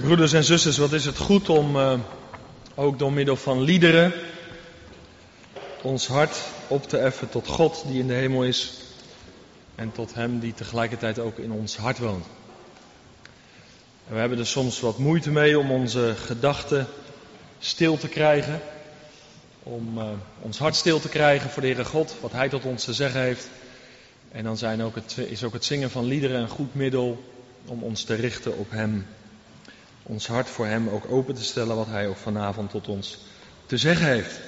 Broeders en zusters, wat is het goed om uh, ook door middel van liederen ons hart op te effen tot God die in de hemel is en tot Hem die tegelijkertijd ook in ons hart woont. En we hebben er soms wat moeite mee om onze gedachten stil te krijgen, om uh, ons hart stil te krijgen voor de Heere God, wat Hij tot ons te zeggen heeft. En dan zijn ook het, is ook het zingen van liederen een goed middel om ons te richten op Hem ons hart voor Hem ook open te stellen, wat Hij ook vanavond tot ons te zeggen heeft.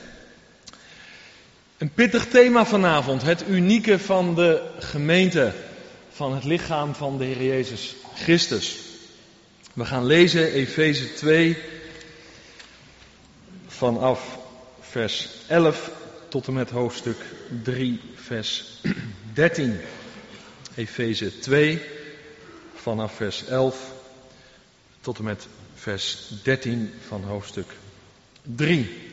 Een pittig thema vanavond, het unieke van de gemeente, van het lichaam van de Heer Jezus Christus. We gaan lezen Efeze 2 vanaf vers 11 tot en met hoofdstuk 3, vers 13. Efeze 2 vanaf vers 11 tot en met vers 13 van hoofdstuk 3.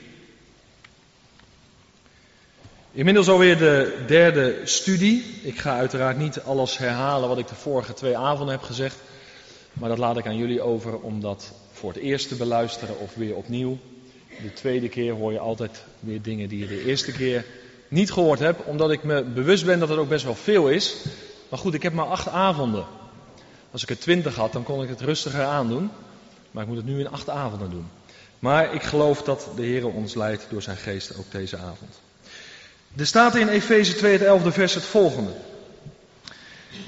Inmiddels alweer de derde studie. Ik ga uiteraard niet alles herhalen wat ik de vorige twee avonden heb gezegd. Maar dat laat ik aan jullie over om dat voor het eerst te beluisteren of weer opnieuw. De tweede keer hoor je altijd weer dingen die je de eerste keer niet gehoord hebt. Omdat ik me bewust ben dat het ook best wel veel is. Maar goed, ik heb maar acht avonden. Als ik er twintig had, dan kon ik het rustiger aandoen. Maar ik moet het nu in acht avonden doen. Maar ik geloof dat de Heer ons leidt door zijn geest ook deze avond. Er staat in Efeze 2 het 11e vers het volgende.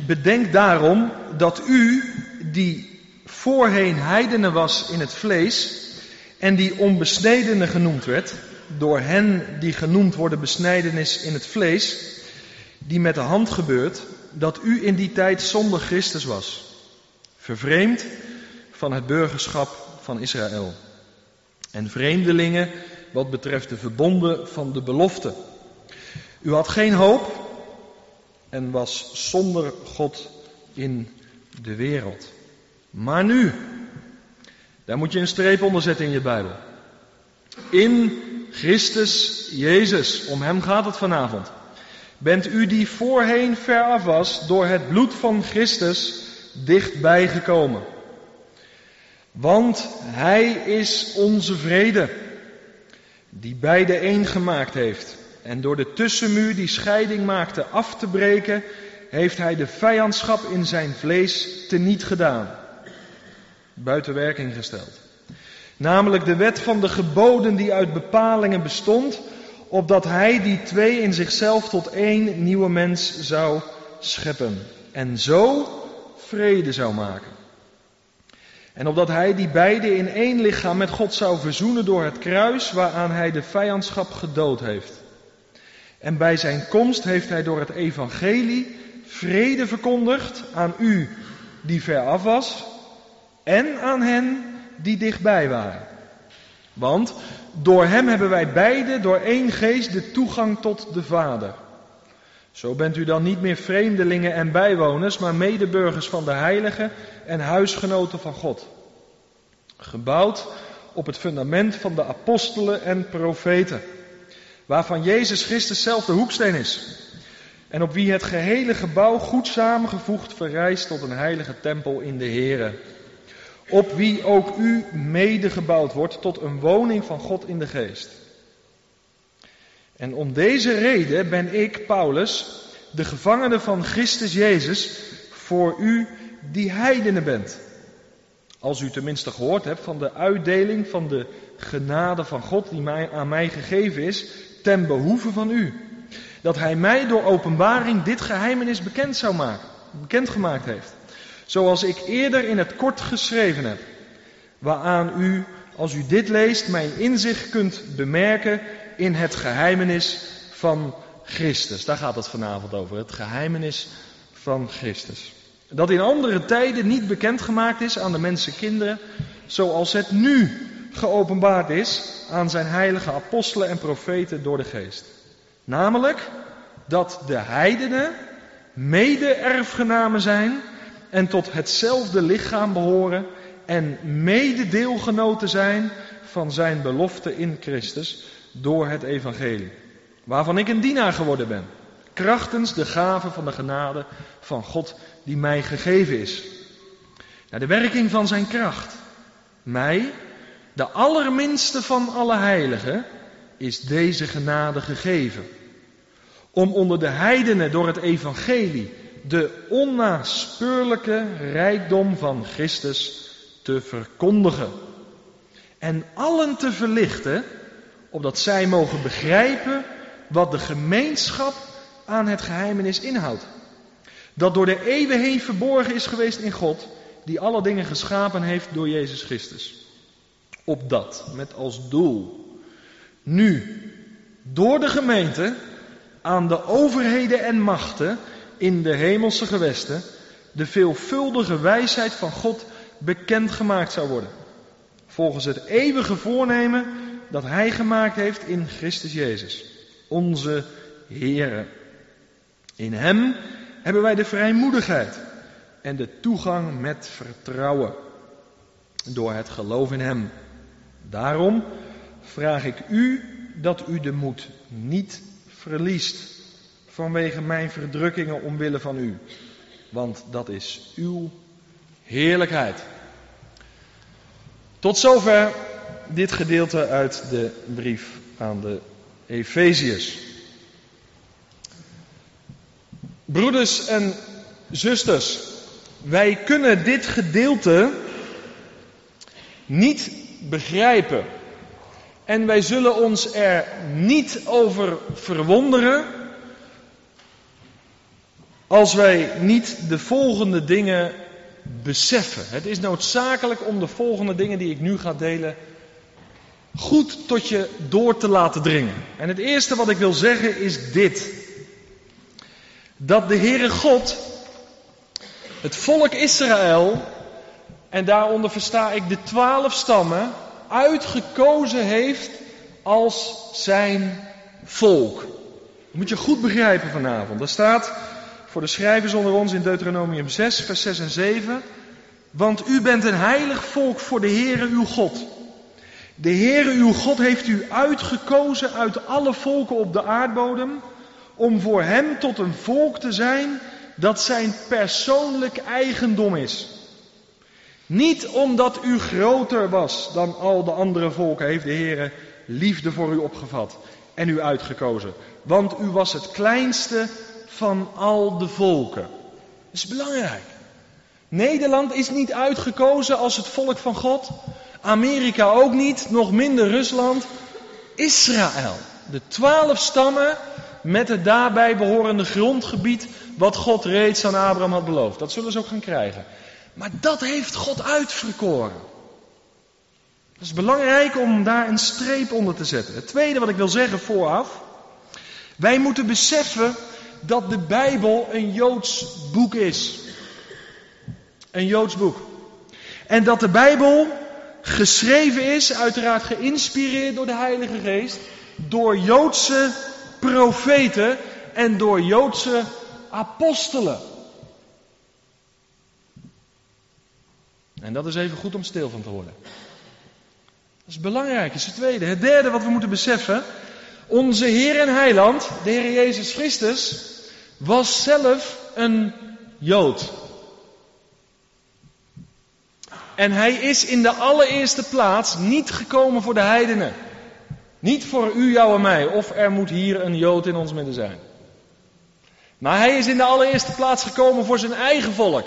Bedenk daarom dat u, die voorheen heidenen was in het vlees, en die onbesnedene genoemd werd, door hen die genoemd worden besnijdenis in het vlees, die met de hand gebeurt, dat u in die tijd zonder Christus was vervreemd van het burgerschap van Israël. En vreemdelingen wat betreft de verbonden van de belofte. U had geen hoop en was zonder God in de wereld. Maar nu, daar moet je een streep onder zetten in je Bijbel. In Christus Jezus, om Hem gaat het vanavond. Bent u die voorheen ver af was, door het bloed van Christus dichtbij gekomen. Want Hij is onze vrede, die beide één gemaakt heeft. En door de tussenmuur die scheiding maakte af te breken, heeft Hij de vijandschap in zijn vlees teniet gedaan. Buiten werking gesteld. Namelijk de wet van de geboden die uit bepalingen bestond, opdat Hij die twee in zichzelf tot één nieuwe mens zou scheppen. En zo vrede zou maken. En opdat hij die beide in één lichaam met God zou verzoenen door het kruis waaraan hij de vijandschap gedood heeft. En bij zijn komst heeft hij door het evangelie vrede verkondigd aan u die ver af was en aan hen die dichtbij waren. Want door hem hebben wij beide door één geest de toegang tot de Vader. Zo bent u dan niet meer vreemdelingen en bijwoners, maar medeburgers van de heiligen en huisgenoten van God. Gebouwd op het fundament van de apostelen en profeten, waarvan Jezus Christus zelf de hoeksteen is. En op wie het gehele gebouw goed samengevoegd verrijst tot een heilige tempel in de Here. Op wie ook u mede gebouwd wordt tot een woning van God in de geest. En om deze reden ben ik, Paulus, de gevangene van Christus Jezus, voor u die heidenen bent. Als u tenminste gehoord hebt van de uitdeling van de genade van God die mij, aan mij gegeven is, ten behoeve van u. Dat hij mij door openbaring dit geheimenis bekend zou maken, bekend gemaakt heeft. Zoals ik eerder in het kort geschreven heb. Waaraan u, als u dit leest, mijn inzicht kunt bemerken in het geheimenis van Christus. Daar gaat het vanavond over, het geheimenis van Christus. Dat in andere tijden niet bekendgemaakt is aan de mensenkinderen, zoals het nu geopenbaard is aan zijn heilige apostelen en profeten door de geest. Namelijk dat de heidenen mede-erfgenamen zijn en tot hetzelfde lichaam behoren en mede-deelgenoten zijn van zijn belofte in Christus door het evangelie. Waarvan ik een dienaar geworden ben. Krachtens de gave van de genade van God die mij gegeven is. Naar de werking van zijn kracht. mij, de allerminste van alle heiligen, is deze genade gegeven. Om onder de heidenen door het evangelie de onnaspeurlijke rijkdom van Christus te verkondigen. En allen te verlichten, opdat zij mogen begrijpen wat de gemeenschap aan het geheimenis inhoudt. Dat door de eeuwen heen verborgen is geweest in God, die alle dingen geschapen heeft door Jezus Christus. Op dat, met als doel, nu, door de gemeente, aan de overheden en machten in de hemelse gewesten, de veelvuldige wijsheid van God bekendgemaakt zou worden. Volgens het eeuwige voornemen dat Hij gemaakt heeft in Christus Jezus, onze Heere. In Hem hebben wij de vrijmoedigheid en de toegang met vertrouwen door het geloof in Hem. Daarom vraag ik u dat u de moed niet verliest vanwege mijn verdrukkingen omwille van u, want dat is uw heerlijkheid. Tot zover dit gedeelte uit de brief aan de Efeziërs. Broeders en zusters, wij kunnen dit gedeelte niet begrijpen. En wij zullen ons er niet over verwonderen als wij niet de volgende dingen beseffen. Het is noodzakelijk om de volgende dingen die ik nu ga delen goed tot je door te laten dringen. En het eerste wat ik wil zeggen is dit. Dat de Heere God het volk Israël, en daaronder versta ik de twaalf stammen, uitgekozen heeft als zijn volk. Dat moet je goed begrijpen vanavond. Er staat voor de schrijvers onder ons in Deuteronomium 6, vers 6 en 7. Want u bent een heilig volk voor de Heere uw God. De Heere uw God heeft u uitgekozen uit alle volken op de aardbodem om voor hem tot een volk te zijn dat zijn persoonlijk eigendom is. Niet omdat u groter was dan al de andere volken, heeft de Heere liefde voor u opgevat en u uitgekozen. Want u was het kleinste van al de volken. Dat is belangrijk. Nederland is niet uitgekozen als het volk van God. Amerika ook niet, nog minder Rusland. Israël. De twaalf stammen met het daarbij behorende grondgebied wat God reeds aan Abraham had beloofd. Dat zullen ze ook gaan krijgen. Maar dat heeft God uitverkoren. Het is belangrijk om daar een streep onder te zetten. Het tweede wat ik wil zeggen vooraf. Wij moeten beseffen dat de Bijbel een Joods boek is. Een Joods boek. En dat de Bijbel geschreven is, uiteraard geïnspireerd door de Heilige Geest, door Joodse profeten en door Joodse apostelen. En dat is even goed om stil van te worden. Dat is belangrijk, is het tweede. Het derde wat we moeten beseffen. Onze Heer en Heiland, de Heer Jezus Christus, was zelf een Jood. En hij is in de allereerste plaats niet gekomen voor de heidenen. Niet voor u, jou en mij, of er moet hier een Jood in ons midden zijn. Maar hij is in de allereerste plaats gekomen voor zijn eigen volk.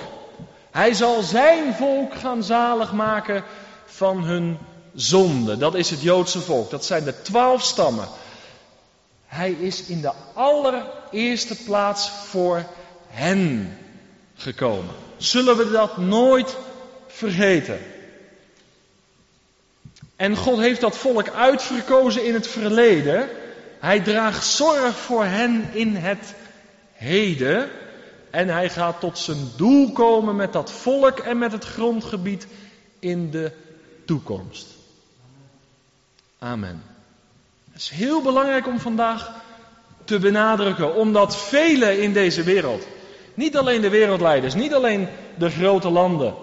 Hij zal zijn volk gaan zalig maken van hun zonde. Dat is het Joodse volk. Dat zijn de twaalf stammen. Hij is in de allereerste plaats voor hen gekomen. Zullen we dat nooit vergeten? En God heeft dat volk uitverkozen in het verleden. Hij draagt zorg voor hen in het heden. En hij gaat tot zijn doel komen met dat volk en met het grondgebied in de toekomst. Amen. Het is heel belangrijk om vandaag te benadrukken, omdat velen in deze wereld, niet alleen de wereldleiders, niet alleen de grote landen,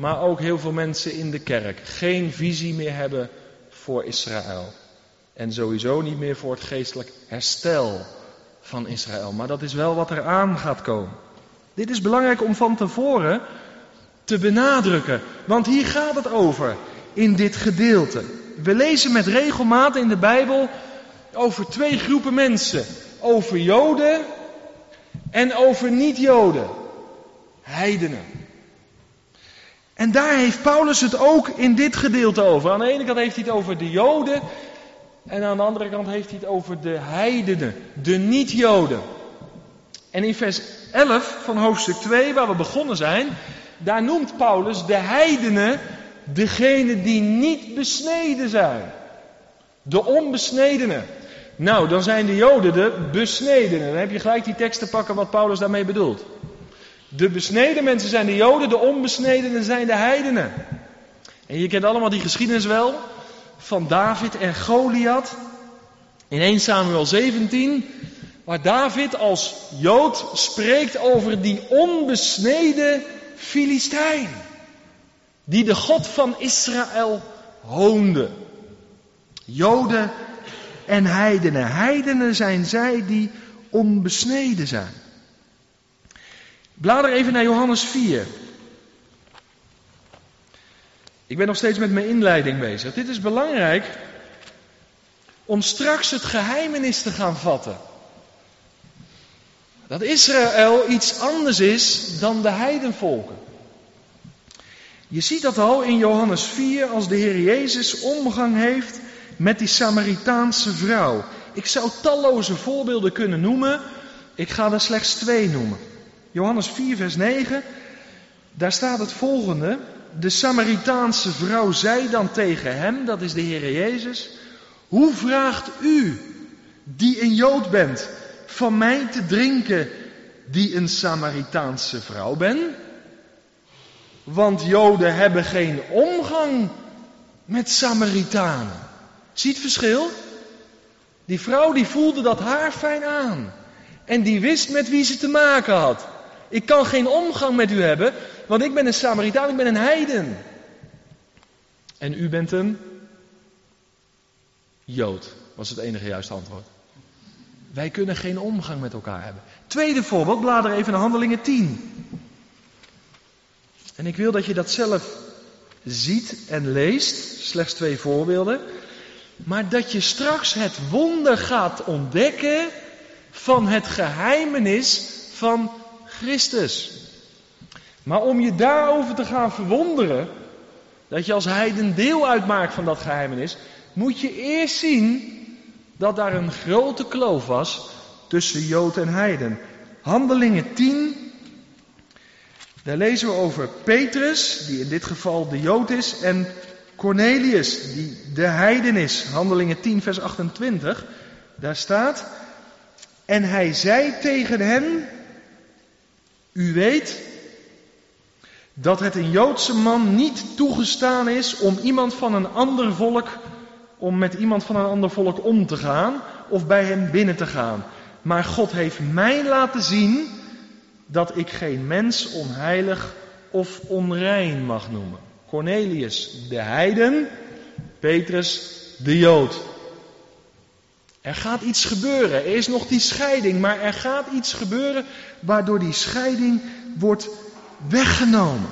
maar ook heel veel mensen in de kerk, geen visie meer hebben voor Israël. En sowieso niet meer voor het geestelijk herstel van Israël. Maar dat is wel wat er aan gaat komen. Dit is belangrijk om van tevoren te benadrukken, want hier gaat het over. in dit gedeelte. We lezen met regelmaat in de Bijbel over twee groepen mensen. Over Joden en over niet-Joden. Heidenen. En daar heeft Paulus het ook in dit gedeelte over. Aan de ene kant heeft hij het over de Joden. En aan de andere kant heeft hij het over de heidenen, de niet-Joden. En in vers 11 van hoofdstuk 2, waar we begonnen zijn, daar noemt Paulus de heidenen degene die niet besneden zijn. De onbesnedenen. Nou, dan zijn de Joden de besnedenen. Dan heb je gelijk die tekst te pakken wat Paulus daarmee bedoelt. De besneden mensen zijn de Joden, de onbesnedenen zijn de heidenen. En je kent allemaal die geschiedenis wel van David en Goliath. In 1 Samuel 17, waar David als Jood spreekt over die onbesneden Filistijn. Die de God van Israël hoonde. Joden en heidenen. Heidenen zijn zij die onbesneden zijn. Blader even naar Johannes 4. Ik ben nog steeds met mijn inleiding bezig. Dit is belangrijk om straks het geheimenis te gaan vatten. Dat Israël iets anders is dan de heidenvolken. Je ziet dat al in Johannes 4 als de Heer Jezus omgang heeft met die Samaritaanse vrouw. Ik zou talloze voorbeelden kunnen noemen. Ik ga er slechts twee noemen. Johannes 4, vers 9. Daar staat het volgende. De Samaritaanse vrouw zei dan tegen hem, dat is de Heer Jezus, hoe vraagt u, die een Jood bent, van mij te drinken, die een Samaritaanse vrouw ben? Want Joden hebben geen omgang met Samaritanen. Zie het verschil? Die vrouw die voelde dat haar fijn aan. En die wist met wie ze te maken had. Ik kan geen omgang met u hebben, want ik ben een Samaritaan, ik ben een heiden. En u bent een Jood, was het enige juiste antwoord. Wij kunnen geen omgang met elkaar hebben. Tweede voorbeeld, blader even naar Handelingen 10. En ik wil dat je dat zelf ziet en leest, slechts twee voorbeelden. Maar dat je straks het wonder gaat ontdekken van het geheimenis van Christus. Maar om je daarover te gaan verwonderen, dat je als heiden deel uitmaakt van dat geheimenis, moet je eerst zien dat daar een grote kloof was tussen Jood en heiden. Handelingen 10, daar lezen we over Petrus, die in dit geval de Jood is, en Cornelius, die de heiden is. Handelingen 10, vers 28, daar staat, en hij zei tegen hen, u weet dat het een Joodse man niet toegestaan is om iemand van een ander volk, om met iemand van een ander volk om te gaan of bij hem binnen te gaan. Maar God heeft mij laten zien dat ik geen mens onheilig of onrein mag noemen. Cornelius de heiden, Petrus de Jood. Er gaat iets gebeuren. Er is nog die scheiding, maar er gaat iets gebeuren waardoor die scheiding wordt weggenomen.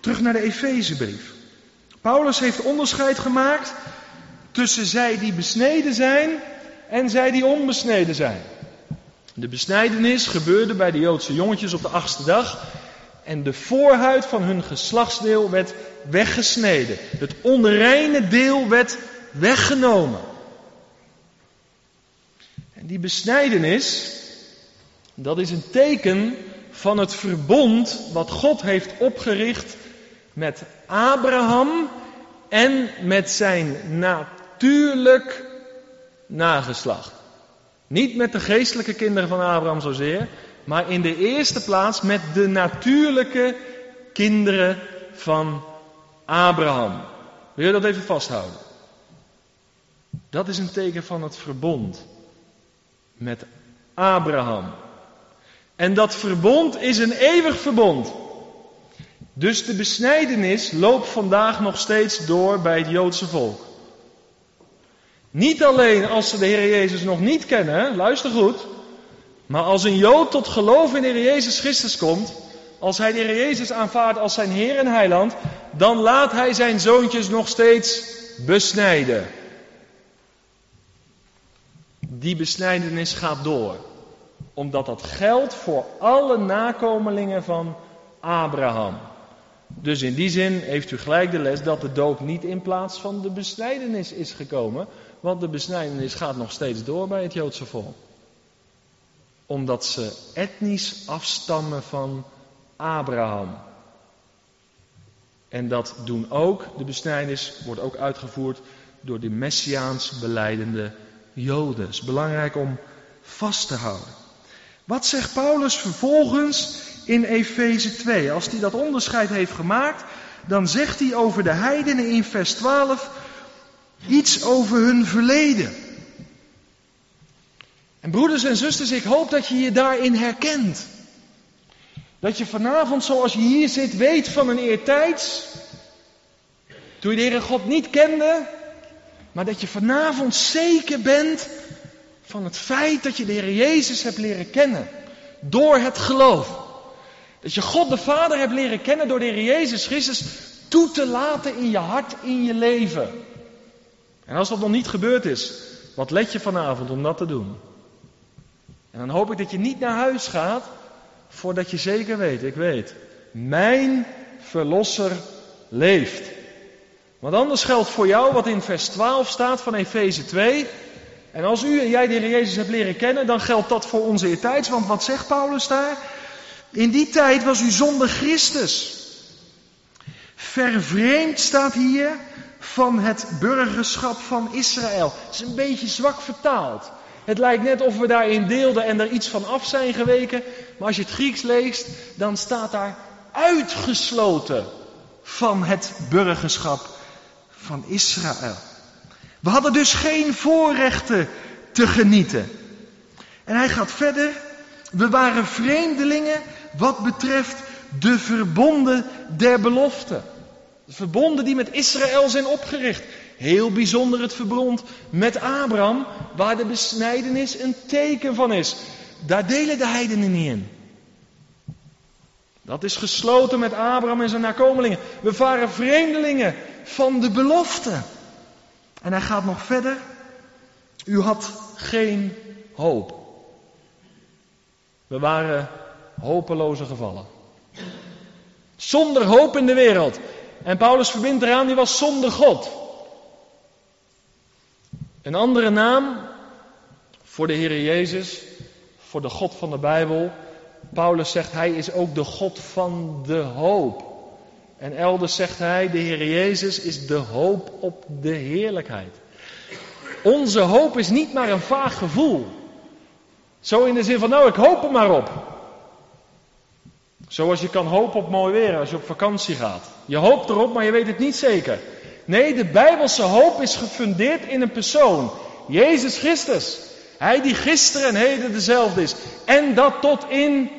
Terug naar de Efezebrief. Paulus heeft onderscheid gemaakt tussen zij die besneden zijn en zij die onbesneden zijn. De besnijdenis gebeurde bij de Joodse jongetjes op de achtste dag. En de voorhuid van hun geslachtsdeel werd weggesneden. Het onreine deel werd weggenomen. Die besnijdenis, dat is een teken van het verbond wat God heeft opgericht met Abraham en met zijn natuurlijk nageslacht. Niet met de geestelijke kinderen van Abraham zozeer, maar in de eerste plaats met de natuurlijke kinderen van Abraham. Wil je dat even vasthouden? Dat is een teken van het verbond met Abraham. En dat verbond is een eeuwig verbond. Dus de besnijdenis loopt vandaag nog steeds door bij het Joodse volk. Niet alleen als ze de Heer Jezus nog niet kennen, luister goed. Maar als een Jood tot geloof in de Heer Jezus Christus komt, als hij de Heer Jezus aanvaardt als zijn Heer en Heiland, dan laat hij zijn zoontjes nog steeds besnijden. Die besnijdenis gaat door, omdat dat geldt voor alle nakomelingen van Abraham. Dus in die zin heeft u gelijk de les dat de doop niet in plaats van de besnijdenis is gekomen, want de besnijdenis gaat nog steeds door bij het Joodse volk. Omdat ze etnisch afstammen van Abraham. En dat doen ook, de besnijdenis wordt ook uitgevoerd door de Messiaans beleidende Joden. Belangrijk om vast te houden. Wat zegt Paulus vervolgens in Efeze 2? Als hij dat onderscheid heeft gemaakt, dan zegt hij over de heidenen in vers 12 iets over hun verleden. En broeders en zusters, ik hoop dat je je daarin herkent. Dat je vanavond, zoals je hier zit, weet van een eertijds. Toen je de Heere God niet kende. Maar dat je vanavond zeker bent van het feit dat je de Heer Jezus hebt leren kennen. Door het geloof. Dat je God de Vader hebt leren kennen door de Heer Jezus Christus toe te laten in je hart, in je leven. En als dat nog niet gebeurd is, wat let je vanavond om dat te doen? En dan hoop ik dat je niet naar huis gaat voordat je zeker weet, ik weet, mijn verlosser leeft. Want anders geldt voor jou wat in vers 12 staat van Efeze 2. En als u en jij de Heer Jezus hebt leren kennen, dan geldt dat voor onze eertijds. Want wat zegt Paulus daar? In die tijd was u zonder Christus. Vervreemd staat hier van het burgerschap van Israël. Het is een beetje zwak vertaald. Het lijkt net of we daarin deelden en er iets van af zijn geweken. Maar als je het Grieks leest, dan staat daar uitgesloten van het burgerschap van Israël. We hadden dus geen voorrechten te genieten. En hij gaat verder. We waren vreemdelingen wat betreft de verbonden der belofte. De verbonden die met Israël zijn opgericht. Heel bijzonder het verbond met Abraham, waar de besnijdenis een teken van is. Daar delen de heidenen niet in. Dat is gesloten met Abraham en zijn nakomelingen. We waren vreemdelingen van de belofte. En hij gaat nog verder. U had geen hoop. We waren hopeloze gevallen. Zonder hoop in de wereld. En Paulus verbindt eraan, die was zonder God. Een andere naam voor de Heer Jezus, voor de God van de Bijbel. Paulus zegt, hij is ook de God van de hoop. En elders zegt hij, de Heer Jezus is de hoop op de heerlijkheid. Onze hoop is niet maar een vaag gevoel. Zo in de zin van, nou ik hoop er maar op. Zoals je kan hopen op mooi weer als je op vakantie gaat. Je hoopt erop, maar je weet het niet zeker. Nee, de Bijbelse hoop is gefundeerd in een persoon. Jezus Christus. Hij die gisteren en heden dezelfde is. En dat tot in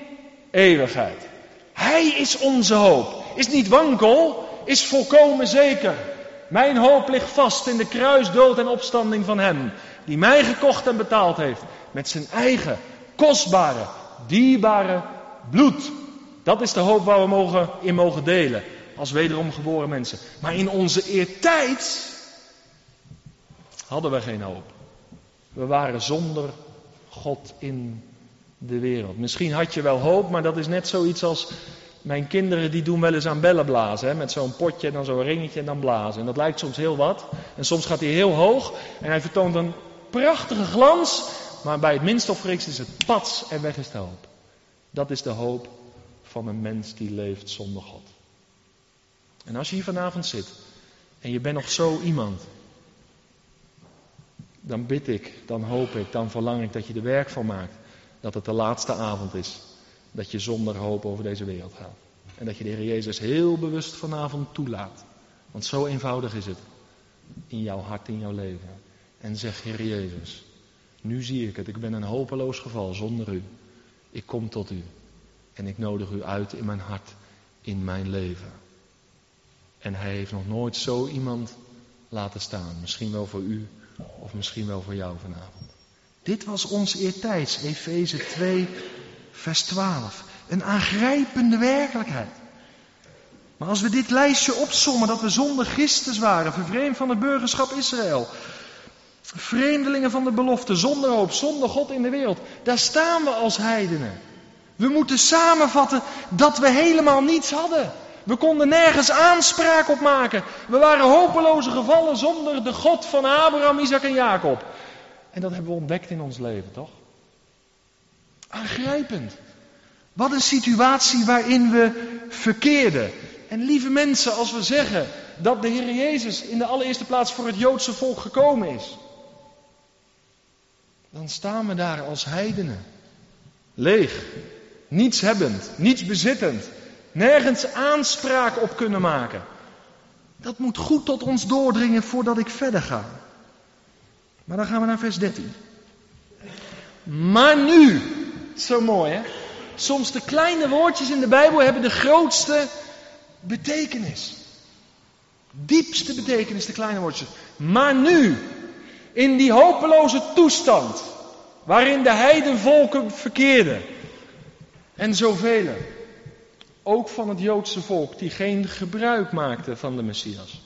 eeuwigheid. Hij is onze hoop. Is niet wankel, is volkomen zeker. Mijn hoop ligt vast in de kruisdood en opstanding van Hem. Die mij gekocht en betaald heeft. Met zijn eigen, kostbare, dierbare bloed. Dat is de hoop waar we mogen, in mogen delen als wederom geboren mensen. Maar in onze eertijd hadden we geen hoop. We waren zonder God in de wereld. Misschien had je wel hoop, maar dat is net zoiets als mijn kinderen die doen wel eens aan bellen blazen. Hè? Met zo'n potje en dan zo'n ringetje en dan blazen. En dat lijkt soms heel wat. En soms gaat hij heel hoog en hij vertoont een prachtige glans. Maar bij het minst of is het pats en weg is de hoop. Dat is de hoop van een mens die leeft zonder God. En als je hier vanavond zit en je bent nog zo iemand, dan bid ik, dan hoop ik, dan verlang ik dat je er werk van maakt. Dat het de laatste avond is. Dat je zonder hoop over deze wereld gaat. En dat je de Heer Jezus heel bewust vanavond toelaat. Want zo eenvoudig is het. In jouw hart, in jouw leven. En zeg, Heer Jezus, nu zie ik het. Ik ben een hopeloos geval zonder u. Ik kom tot u. En ik nodig u uit in mijn hart, in mijn leven. En hij heeft nog nooit zo iemand laten staan. Misschien wel voor u of misschien wel voor jou vanavond. Dit was ons eertijds, Efeze 2, vers 12. Een aangrijpende werkelijkheid. Maar als we dit lijstje opsommen, dat we zonder Christus waren, vervreemd van het burgerschap Israël, vreemdelingen van de belofte, zonder hoop, zonder God in de wereld, daar staan we als heidenen. We moeten samenvatten dat we helemaal niets hadden. We konden nergens aanspraak op maken. We waren hopeloze gevallen zonder de God van Abraham, Isaac en Jacob. En dat hebben we ontdekt in ons leven, toch? Aangrijpend. Wat een situatie waarin we verkeerden. En lieve mensen, als we zeggen dat de Heer Jezus in de allereerste plaats voor het Joodse volk gekomen is, dan staan we daar als heidenen. Leeg, niets hebbend, niets bezittend, nergens aanspraak op kunnen maken. Dat moet goed tot ons doordringen voordat ik verder ga. Maar dan gaan we naar vers 13. Maar nu, zo mooi hè. Soms de kleine woordjes in de Bijbel hebben de grootste betekenis. Diepste betekenis, de kleine woordjes. Maar nu, in die hopeloze toestand, waarin de heidenvolken verkeerden, en zoveel, ook van het Joodse volk, die geen gebruik maakten van de Messias.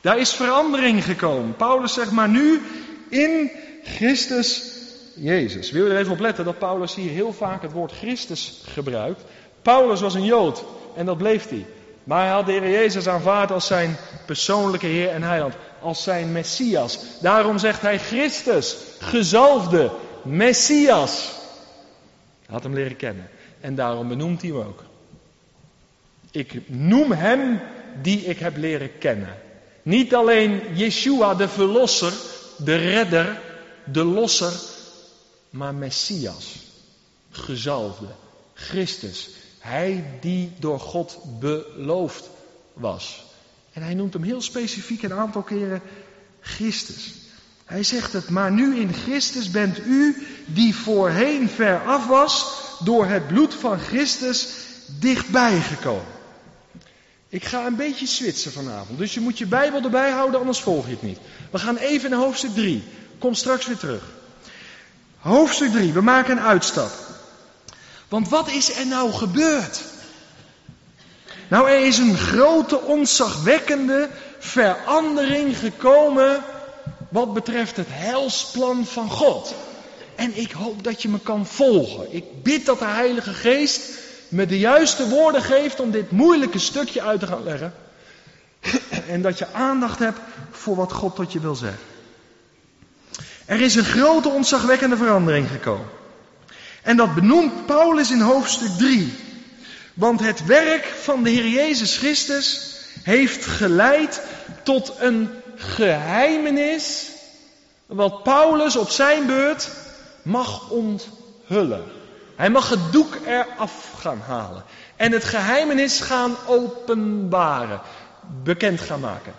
Daar is verandering gekomen. Paulus zegt maar nu in Christus Jezus. Wil je er even op letten dat Paulus hier heel vaak het woord Christus gebruikt. Paulus was een Jood en dat bleef hij. Maar hij had de Heer Jezus aanvaard als zijn persoonlijke Heer en Heiland. Als zijn Messias. Daarom zegt hij Christus, gezalfde, Messias. Hij had hem leren kennen. En daarom benoemt hij hem ook. Ik noem hem die ik heb leren kennen. Niet alleen Yeshua, de verlosser, de redder, de losser, maar Messias, gezalfde, Christus. Hij die door God beloofd was. En hij noemt hem heel specifiek een aantal keren Christus. Hij zegt het, maar nu in Christus bent u die voorheen ver af was, door het bloed van Christus dichtbij gekomen. Ik ga een beetje switsen vanavond, dus je moet je Bijbel erbij houden, anders volg je het niet. We gaan even naar hoofdstuk 3. Kom straks weer terug. Hoofdstuk 3, we maken een uitstap. Want wat is er nou gebeurd? Nou, er is een grote, onzagwekkende verandering gekomen wat betreft het heilsplan van God. En ik hoop dat je me kan volgen. Ik bid dat de Heilige Geest me de juiste woorden geeft om dit moeilijke stukje uit te gaan leggen. En dat je aandacht hebt voor wat God tot je wil zeggen. Er is een grote ontzagwekkende verandering gekomen. En dat benoemt Paulus in hoofdstuk 3. Want het werk van de Heer Jezus Christus heeft geleid tot een geheimenis wat Paulus op zijn beurt mag onthullen. Hij mag het doek eraf gaan halen en het geheimenis gaan openbaren, bekend gaan maken.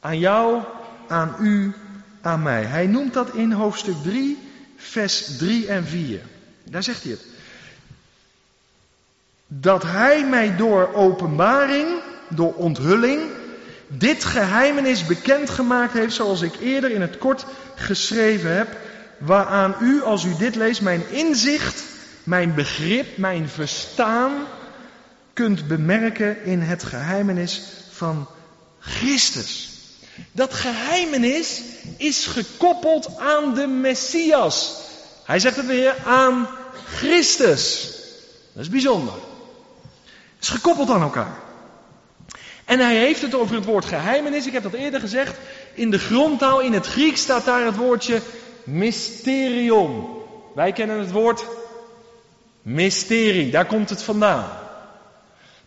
Aan jou, aan u, aan mij. Hij noemt dat in hoofdstuk 3, vers 3 en 4. Daar zegt hij het. Dat hij mij door openbaring, door onthulling, dit geheimenis bekendgemaakt heeft, zoals ik eerder in het kort geschreven heb, waaraan u, als u dit leest, mijn inzicht, mijn begrip, mijn verstaan kunt bemerken in het geheimenis van Christus. Dat geheimenis is gekoppeld aan de Messias. Hij zegt het weer aan Christus. Dat is bijzonder. Het is gekoppeld aan elkaar. En hij heeft het over het woord geheimenis. Ik heb dat eerder gezegd. In de grondtaal, in het Grieks, staat daar het woordje mysterion. Wij kennen het woord mysterie. Daar komt het vandaan.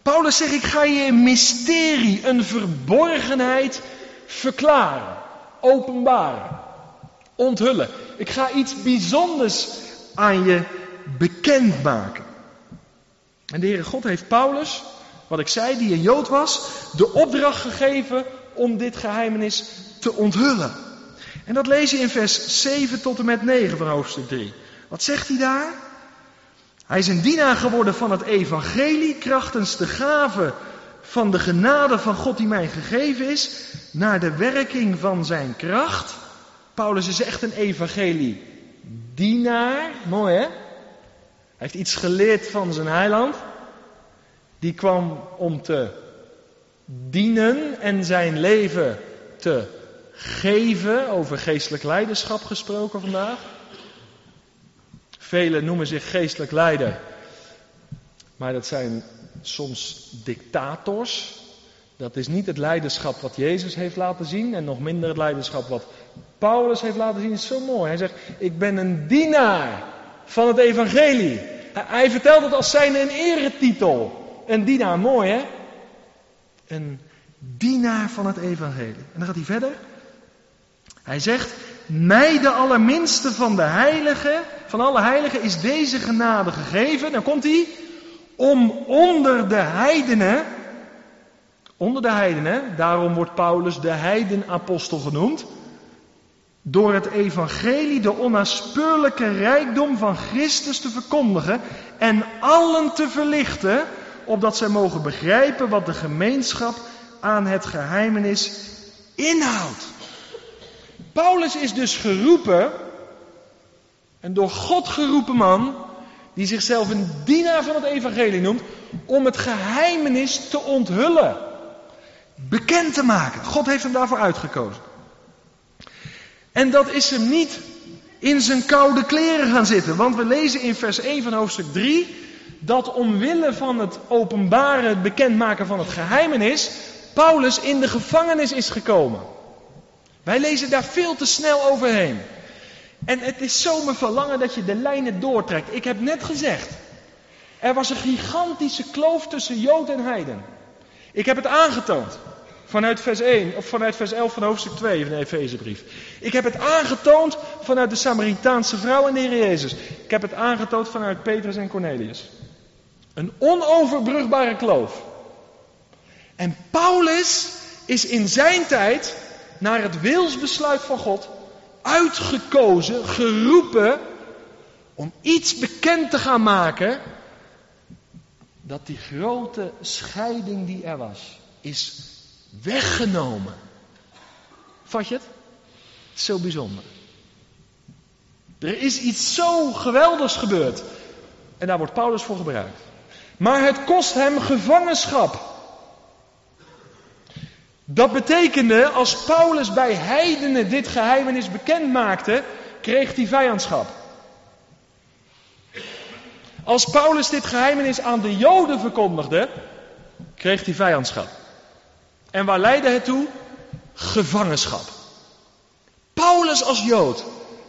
Paulus zegt, ik ga je een mysterie, een verborgenheid verklaren, openbaren, onthullen. Ik ga iets bijzonders aan je bekendmaken. En de Heere God heeft Paulus, wat ik zei, die een Jood was, de opdracht gegeven om dit geheimenis te onthullen. En dat lees je in vers 7 tot en met 9 van hoofdstuk 3. Wat zegt hij daar? Hij is een dienaar geworden van het evangelie, krachtens de gave van de genade van God die mij gegeven is, naar de werking van zijn kracht. Paulus is echt een evangelie dienaar, mooi hè? Hij heeft iets geleerd van zijn heiland. Die kwam om te dienen en zijn leven te geven. Over geestelijk leiderschap gesproken vandaag. Velen noemen zich geestelijk leider. Maar dat zijn soms dictators. Dat is niet het leiderschap wat Jezus heeft laten zien. En nog minder het leiderschap wat Paulus heeft laten zien. Is zo mooi. Hij zegt, ik ben een dienaar van het evangelie. Hij vertelt het als zijn een eretitel. Een dienaar, mooi hè? Een dienaar van het evangelie. En dan gaat hij verder. Hij zegt, mij de allerminste van de heiligen, van alle heiligen is deze genade gegeven. Dan komt hij, om onder de heidenen, onder de heidenen, daarom wordt Paulus de heidenapostel genoemd, door het evangelie de onnaspeurlijke rijkdom van Christus te verkondigen en allen te verlichten, opdat zij mogen begrijpen wat de gemeenschap aan het geheimenis inhoudt. Paulus is dus geroepen, een door God geroepen man, die zichzelf een dienaar van het evangelie noemt, om het geheimenis te onthullen, bekend te maken. God heeft hem daarvoor uitgekozen. En dat is hem niet in zijn koude kleren gaan zitten, want we lezen in vers 1 van hoofdstuk 3 dat omwille van het openbare, het bekendmaken van het geheimenis, Paulus in de gevangenis is gekomen. Wij lezen daar veel te snel overheen. En het is zo mijn verlangen dat je de lijnen doortrekt. Ik heb net gezegd, er was een gigantische kloof tussen Jood en Heiden. Ik heb het aangetoond. Vanuit vers 1, of vanuit vers 11 van hoofdstuk 2 van de Efezebrief. Ik heb het aangetoond vanuit de Samaritaanse vrouw en de Heer Jezus. Ik heb het aangetoond vanuit Petrus en Cornelius. Een onoverbrugbare kloof. En Paulus is in zijn tijd naar het wilsbesluit van God uitgekozen, geroepen om iets bekend te gaan maken dat die grote scheiding die er was, is weggenomen. Vat je het? Zo bijzonder. Er is iets zo geweldigs gebeurd. En daar wordt Paulus voor gebruikt. Maar het kost hem gevangenschap. Dat betekende, als Paulus bij heidenen dit geheimenis bekend maakte, kreeg hij vijandschap. Als Paulus dit geheimenis aan de Joden verkondigde, kreeg hij vijandschap. En waar leidde het toe? Gevangenschap. Paulus als Jood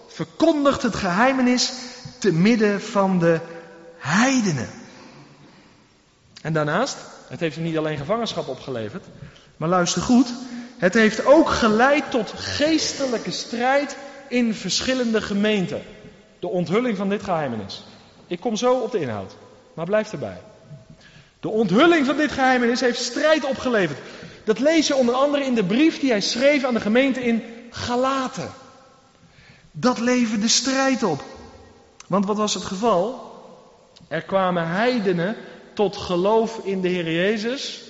verkondigt het geheimenis te midden van de heidenen. En daarnaast, het heeft hem niet alleen gevangenschap opgeleverd, maar luister goed, het heeft ook geleid tot geestelijke strijd in verschillende gemeenten. De onthulling van dit geheimenis. Ik kom zo op de inhoud, maar blijf erbij. De onthulling van dit geheimenis heeft strijd opgeleverd. Dat lees je onder andere in de brief die hij schreef aan de gemeente in Galaten. Dat leverde strijd op. Want wat was het geval? Er kwamen heidenen tot geloof in de Heer Jezus.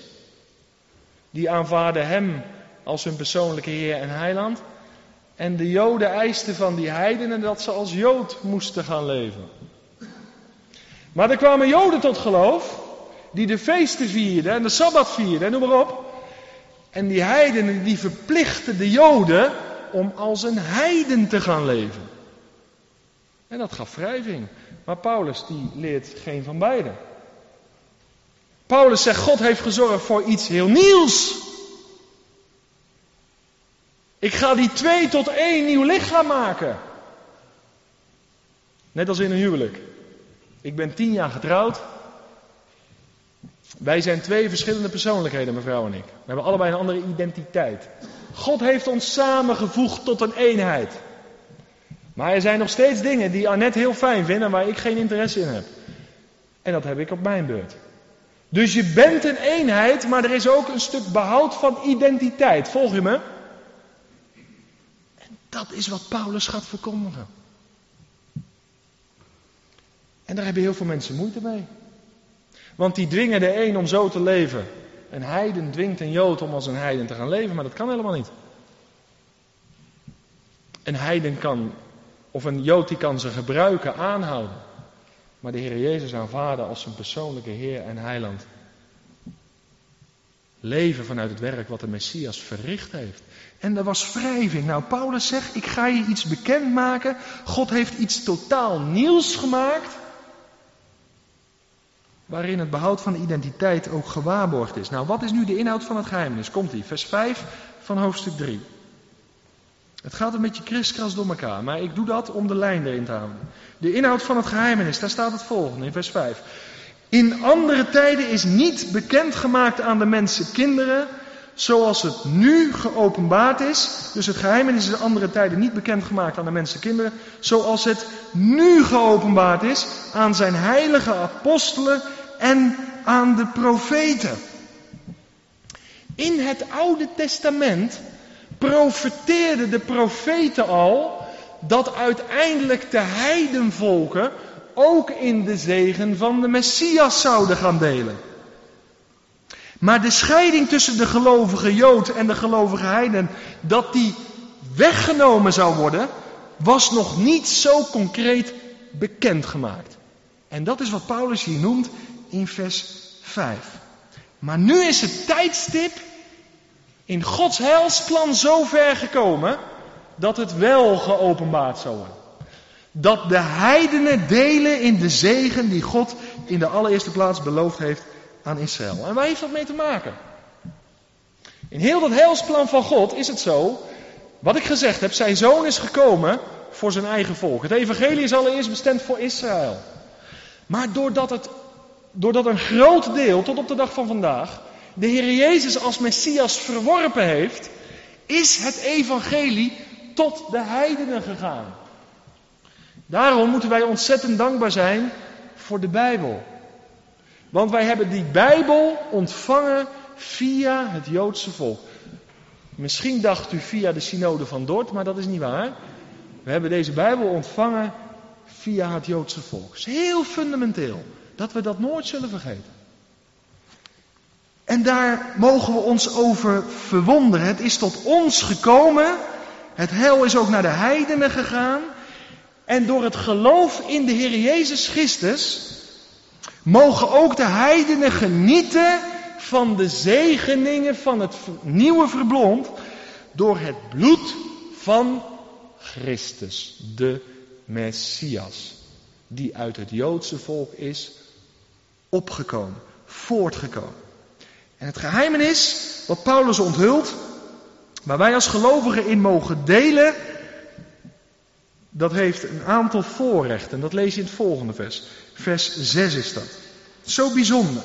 Die aanvaarden Hem als hun persoonlijke Heer en Heiland. En de Joden eisten van die heidenen dat ze als Jood moesten gaan leven. Maar er kwamen Joden tot geloof, die de feesten vierden en de Sabbat vierden, noem maar op. En die heidenen die verplichten de Joden om als een heiden te gaan leven. En dat gaf wrijving. Maar Paulus die leert geen van beiden. Paulus zegt, God heeft gezorgd voor iets heel nieuws. Ik ga die twee tot één nieuw lichaam maken. Net als in een huwelijk. Ik ben tien jaar getrouwd. Wij zijn twee verschillende persoonlijkheden, mevrouw en ik. We hebben allebei een andere identiteit. God heeft ons samengevoegd tot een eenheid. Maar er zijn nog steeds dingen die Annette heel fijn vindt en waar ik geen interesse in heb. En dat heb ik op mijn beurt. Dus je bent een eenheid, maar er is ook een stuk behoud van identiteit. Volg je me? En dat is wat Paulus gaat verkondigen. En daar hebben heel veel mensen moeite mee. Want die dwingen de een om zo te leven. Een heiden dwingt een jood om als een heiden te gaan leven, maar dat kan helemaal niet. Een heiden kan, of een jood die kan ze gebruiken, aanhouden. Maar de Heer Jezus aanvaarden als zijn persoonlijke Heer en Heiland. Leven vanuit het werk wat de Messias verricht heeft. En er was wrijving. Nou, Paulus zegt, ik ga je iets bekendmaken. God heeft iets totaal nieuws gemaakt. Waarin het behoud van de identiteit ook gewaarborgd is. Nou, wat is nu de inhoud van het geheimnis? Komt ie, vers 5 van hoofdstuk 3. Het gaat een beetje kriskras door elkaar, maar ik doe dat om de lijn erin te houden. De inhoud van het geheimenis, daar staat het volgende in vers 5. In andere tijden is niet bekendgemaakt aan de mensen kinderen, zoals het nu geopenbaard is. Dus het geheimenis is in andere tijden niet bekendgemaakt aan de mensen kinderen, zoals het nu geopenbaard is aan zijn heilige apostelen en aan de profeten. In het Oude Testament profeteerden de profeten al dat uiteindelijk de heidenvolken ook in de zegen van de Messias zouden gaan delen. Maar de scheiding tussen de gelovige Jood en de gelovige heiden, dat die weggenomen zou worden, was nog niet zo concreet bekendgemaakt. En dat is wat Paulus hier noemt in vers 5. Maar nu is het tijdstip in Gods heilsplan zo ver gekomen dat het wel geopenbaard zou worden. Dat de heidenen delen in de zegen die God in de allereerste plaats beloofd heeft aan Israël. En waar heeft dat mee te maken? In heel dat heilsplan van God is het zo, wat ik gezegd heb, zijn zoon is gekomen voor zijn eigen volk. Het evangelie is allereerst bestemd voor Israël. Maar doordat, het, doordat een groot deel, tot op de dag van vandaag, de Heer Jezus als Messias verworpen heeft, is het evangelie tot de heidenen gegaan. Daarom moeten wij ontzettend dankbaar zijn voor de Bijbel. Want wij hebben die Bijbel ontvangen via het Joodse volk. Misschien dacht u via de synode van Dort, maar dat is niet waar. We hebben deze Bijbel ontvangen via het Joodse volk. Het is heel fundamenteel dat we dat nooit zullen vergeten. En daar mogen we ons over verwonderen. Het is tot ons gekomen. Het heil is ook naar de heidenen gegaan. En door het geloof in de Heer Jezus Christus mogen ook de heidenen genieten van de zegeningen van het nieuwe verblond door het bloed van Christus, de Messias, die uit het Joodse volk is opgekomen, voortgekomen. En het geheimenis wat Paulus onthult, waar wij als gelovigen in mogen delen, dat heeft een aantal voorrechten. Dat lees je in het volgende vers. Vers 6 is dat. Zo bijzonder.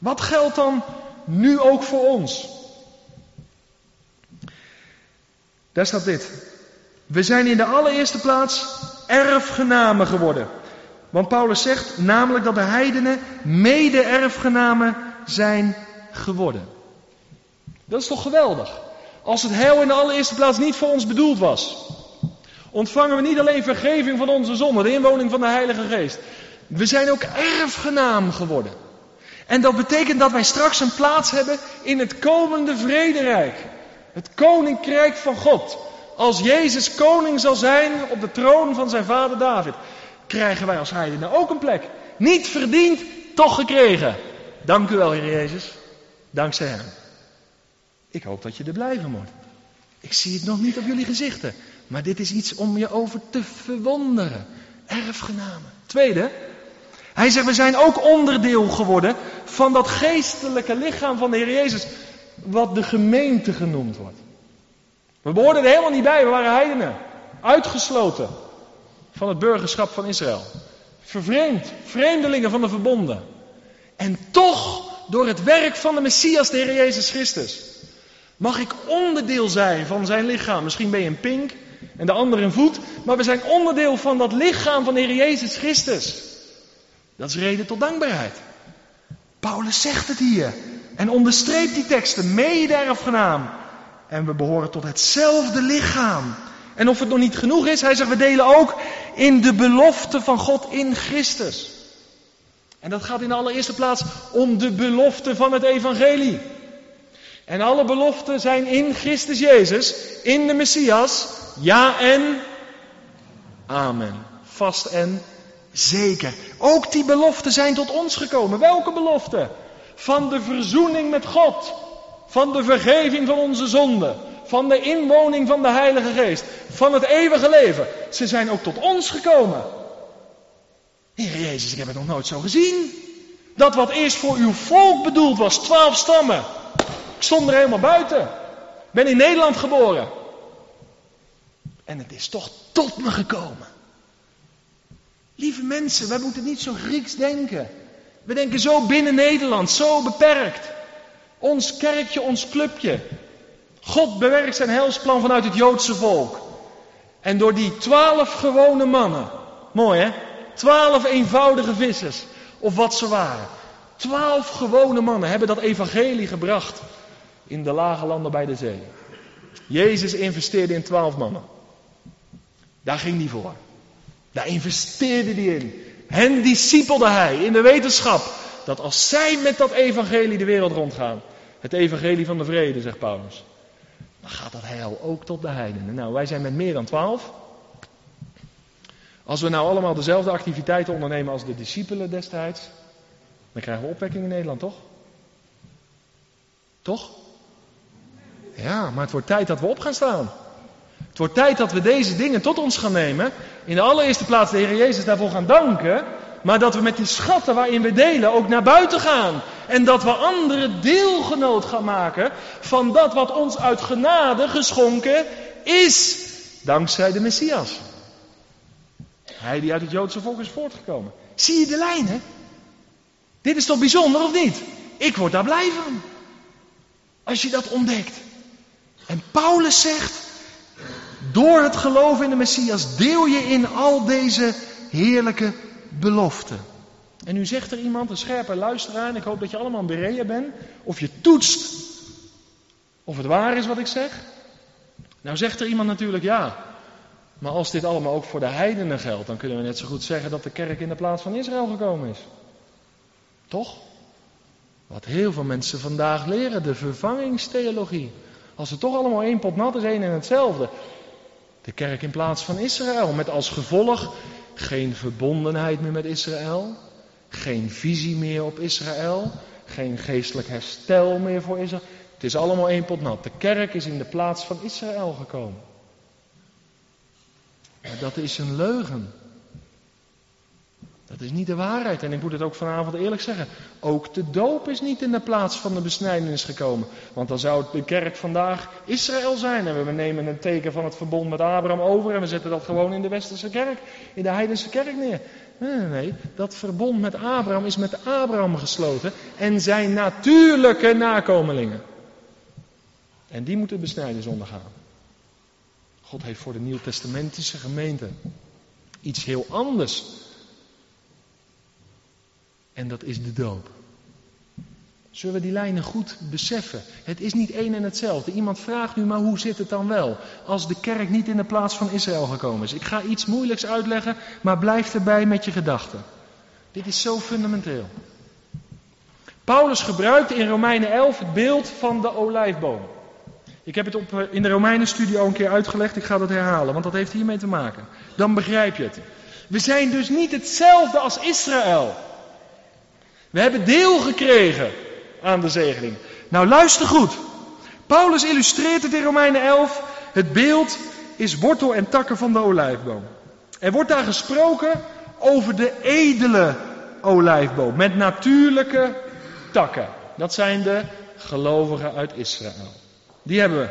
Wat geldt dan nu ook voor ons? Daar staat dit. We zijn in de allereerste plaats erfgenamen geworden. Want Paulus zegt namelijk dat de heidenen mede-erfgenamen zijn geworden. Dat is toch geweldig? Als het heil in de allereerste plaats niet voor ons bedoeld was, ontvangen we niet alleen vergeving van onze zonde, de inwoning van de Heilige Geest. We zijn ook erfgenaam geworden. En dat betekent dat wij straks een plaats hebben in het komende vrederijk. Het koninkrijk van God. Als Jezus koning zal zijn op de troon van zijn vader David, krijgen wij als heidenen ook een plek. Niet verdiend, toch gekregen. Dank u wel, Heer Jezus. Dankzij Hem. Ik hoop dat je er blij van wordt. Ik zie het nog niet op jullie gezichten. Maar dit is iets om je over te verwonderen. Erfgenamen. Tweede, hij zegt, we zijn ook onderdeel geworden van dat geestelijke lichaam van de Heer Jezus, wat de gemeente genoemd wordt. We behoorden er helemaal niet bij, we waren heidenen. Uitgesloten van het burgerschap van Israël. Vervreemd, vreemdelingen van de verbonden. En toch, door het werk van de Messias, de Heer Jezus Christus, mag ik onderdeel zijn van zijn lichaam. Misschien ben je een pink en de andere een voet, maar we zijn onderdeel van dat lichaam van de Heer Jezus Christus. Dat is reden tot dankbaarheid. Paulus zegt het hier en onderstreept die teksten, mede-erfgenaam. En we behoren tot hetzelfde lichaam. En of het nog niet genoeg is, hij zegt, we delen ook in de belofte van God in Christus. En dat gaat in de allereerste plaats om de belofte van het evangelie. En alle beloften zijn in Christus Jezus, in de Messias, ja en amen. Vast en Zeker. Ook die beloften zijn tot ons gekomen. Welke beloften? Van de verzoening met God. Van de vergeving van onze zonden. Van de inwoning van de Heilige Geest. Van het eeuwige leven. Ze zijn ook tot ons gekomen. Heer Jezus, ik heb het nog nooit zo gezien. Dat wat eerst voor uw volk bedoeld was, twaalf stammen. Ik stond er helemaal buiten. Ben in Nederland geboren. En het is toch tot me gekomen. Lieve mensen, wij moeten niet zo Grieks denken. We denken zo binnen Nederland, zo beperkt. Ons kerkje, ons clubje. God bewerkt zijn helsplan vanuit het Joodse volk. En door die twaalf gewone mannen. Mooi hè? Twaalf eenvoudige vissers. Of wat ze waren. Twaalf gewone mannen hebben dat evangelie gebracht. In de lage landen bij de zee. Jezus investeerde in twaalf mannen. Daar ging hij voor. Daar investeerde hij in. Hen discipelde hij in de wetenschap dat als zij met dat evangelie de wereld rondgaan, het evangelie van de vrede, zegt Paulus, dan gaat dat heil ook tot de heidenen. Nou, wij zijn met meer dan twaalf. Als we nou allemaal dezelfde activiteiten ondernemen als de discipelen destijds, dan krijgen we opwekking in Nederland, toch? Toch? Ja, maar het wordt tijd dat we op gaan staan. Het wordt tijd dat we deze dingen tot ons gaan nemen. In de allereerste plaats de Heer Jezus daarvoor gaan danken. Maar dat we met die schatten waarin we delen ook naar buiten gaan. En dat we anderen deelgenoot gaan maken van dat wat ons uit genade geschonken is. Dankzij de Messias. Hij die uit het Joodse volk is voortgekomen. Zie je de lijnen? Dit is toch bijzonder of niet? Ik word daar blij van. Als je dat ontdekt. En Paulus zegt, door het geloof in de Messias deel je in al deze heerlijke beloften. En nu zegt er iemand, een scherpe luisteraar, en ik hoop dat je allemaal een bereia bent, of je toetst of het waar is wat ik zeg. Nou zegt er iemand natuurlijk ja, maar als dit allemaal ook voor de heidenen geldt, dan kunnen we net zo goed zeggen dat de kerk in de plaats van Israël gekomen is. Toch? Wat heel veel mensen vandaag leren, de vervangingstheologie. Als het toch allemaal één pot nat is, één en hetzelfde. De kerk in plaats van Israël, met als gevolg geen verbondenheid meer met Israël, geen visie meer op Israël, geen geestelijk herstel meer voor Israël. Het is allemaal één pot nat. De kerk is in de plaats van Israël gekomen. Maar dat is een leugen. Dat is niet de waarheid. En ik moet het ook vanavond eerlijk zeggen. Ook de doop is niet in de plaats van de besnijdenis gekomen. Want dan zou de kerk vandaag Israël zijn. En we nemen een teken van het verbond met Abraham over. En we zetten dat gewoon in de westerse kerk. In de heidense kerk neer. Nee, nee, nee. Dat verbond met Abraham is met Abraham gesloten. En zijn natuurlijke nakomelingen. En die moeten besnijdenis ondergaan. God heeft voor de Nieuwtestamentische gemeente iets heel anders en dat is de doop. Zullen we die lijnen goed beseffen? Het is niet één en hetzelfde. Iemand vraagt nu, maar hoe zit het dan wel? Als de kerk niet in de plaats van Israël gekomen is. Ik ga iets moeilijks uitleggen, maar blijf erbij met je gedachten. Dit is zo fundamenteel. Paulus gebruikte in Romeinen 11 het beeld van de olijfboom. Ik heb het op, eh, in de Romeinen-studie al een keer uitgelegd. Ik ga dat herhalen, want dat heeft hiermee te maken. Dan begrijp je het. We zijn dus niet hetzelfde als Israël. We hebben deel gekregen aan de zegening. Nou, luister goed. Paulus illustreert het in Romeinen 11. Het beeld is wortel en takken van de olijfboom. Er wordt daar gesproken over de edele olijfboom met natuurlijke takken. Dat zijn de gelovigen uit Israël. Die hebben we.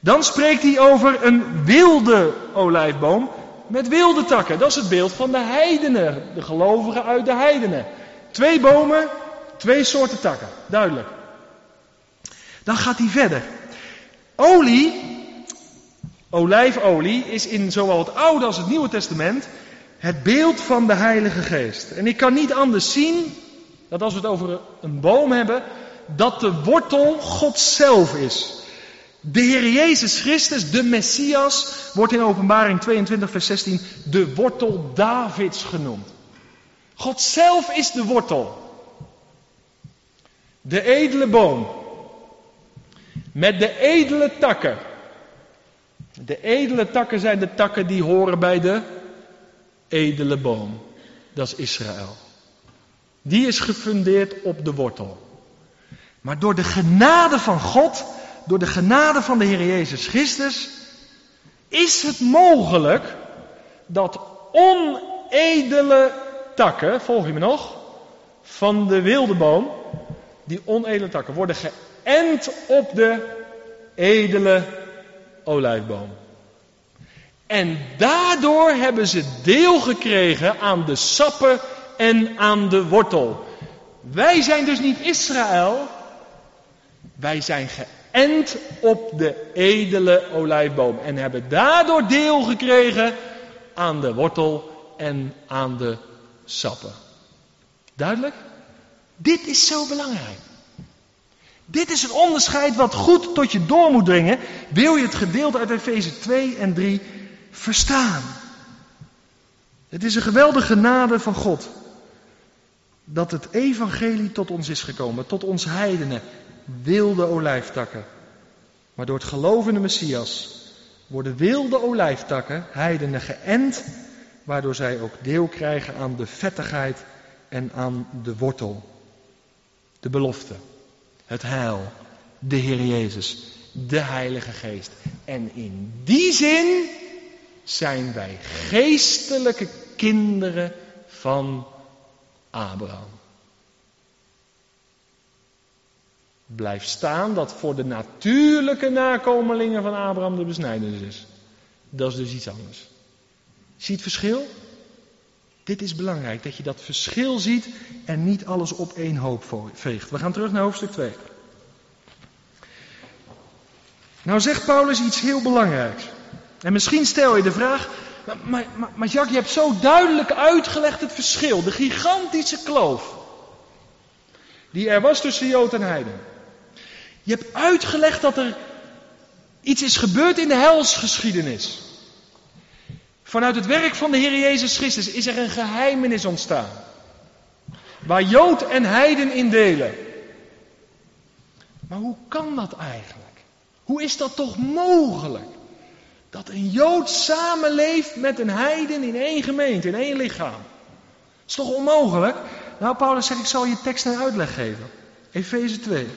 Dan spreekt hij over een wilde olijfboom met wilde takken. Dat is het beeld van de heidenen, de gelovigen uit de heidenen. Twee bomen, twee soorten takken. Duidelijk. Dan gaat hij verder. Olie, olijfolie, is in zowel het Oude als het Nieuwe Testament het beeld van de Heilige Geest. En ik kan niet anders zien dat als we het over een boom hebben, dat de wortel God zelf is. De Heer Jezus Christus, de Messias, wordt in Openbaring 22, vers 16 de wortel Davids genoemd. God zelf is de wortel. De edele boom. Met de edele takken. De edele takken zijn de takken die horen bij de edele boom. Dat is Israël. Die is gefundeerd op de wortel. Maar door de genade van God, door de genade van de Heer Jezus Christus, is het mogelijk dat onedele takken, volg je me nog, van de wilde boom, die onedele takken, worden geënt op de edele olijfboom. En daardoor hebben ze deel gekregen aan de sappen en aan de wortel. Wij zijn dus niet Israël. Wij zijn geënt op de edele olijfboom. En hebben daardoor deel gekregen aan de wortel en aan de sappen. Duidelijk? Dit is zo belangrijk. Dit is het onderscheid wat goed tot je door moet dringen. Wil je het gedeelte uit Efeze 2 en 3 verstaan? Het is een geweldige genade van God. Dat het evangelie tot ons is gekomen, tot ons heidenen, wilde olijftakken. Maar door het geloof in de Messias worden wilde olijftakken, heidenen, geënt, waardoor zij ook deel krijgen aan de vettigheid en aan de wortel. De belofte, het heil, de Heer Jezus, de Heilige Geest. En in die zin zijn wij geestelijke kinderen van Abraham. Blijft staan dat voor de natuurlijke nakomelingen van Abraham de besnijdenis is. Dat is dus iets anders. Zie je het verschil? Dit is belangrijk, dat je dat verschil ziet en niet alles op één hoop veegt. We gaan terug naar hoofdstuk 2. Nou zegt Paulus iets heel belangrijks. En misschien stel je de vraag, maar, maar, maar Jacques, je hebt zo duidelijk uitgelegd het verschil, de gigantische kloof die er was tussen Jood en Heiden. Je hebt uitgelegd dat er iets is gebeurd in de helsgeschiedenis. Vanuit het werk van de Heer Jezus Christus is er een geheimenis ontstaan. Waar Jood en Heiden in delen. Maar hoe kan dat eigenlijk? Hoe is dat toch mogelijk? Dat een Jood samenleeft met een Heiden in één gemeente, in één lichaam. Dat is toch onmogelijk? Nou, Paulus zegt, ik zal je tekst een uitleg geven. Efeze 2,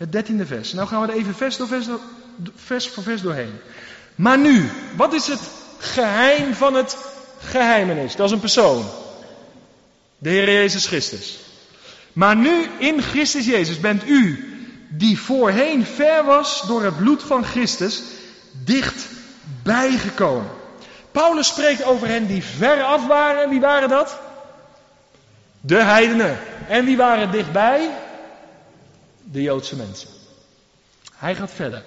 het dertiende vers. Nou gaan we er even vers, door vers, vers voor vers doorheen. Maar nu, wat is het geheim van het geheimenis. Dat is een persoon. De Heer Jezus Christus. Maar nu in Christus Jezus bent u, die voorheen ver was door het bloed van Christus, dicht bijgekomen. Paulus spreekt over hen die ver af waren. Wie waren dat? De heidenen. En wie waren dichtbij? De Joodse mensen. Hij gaat verder.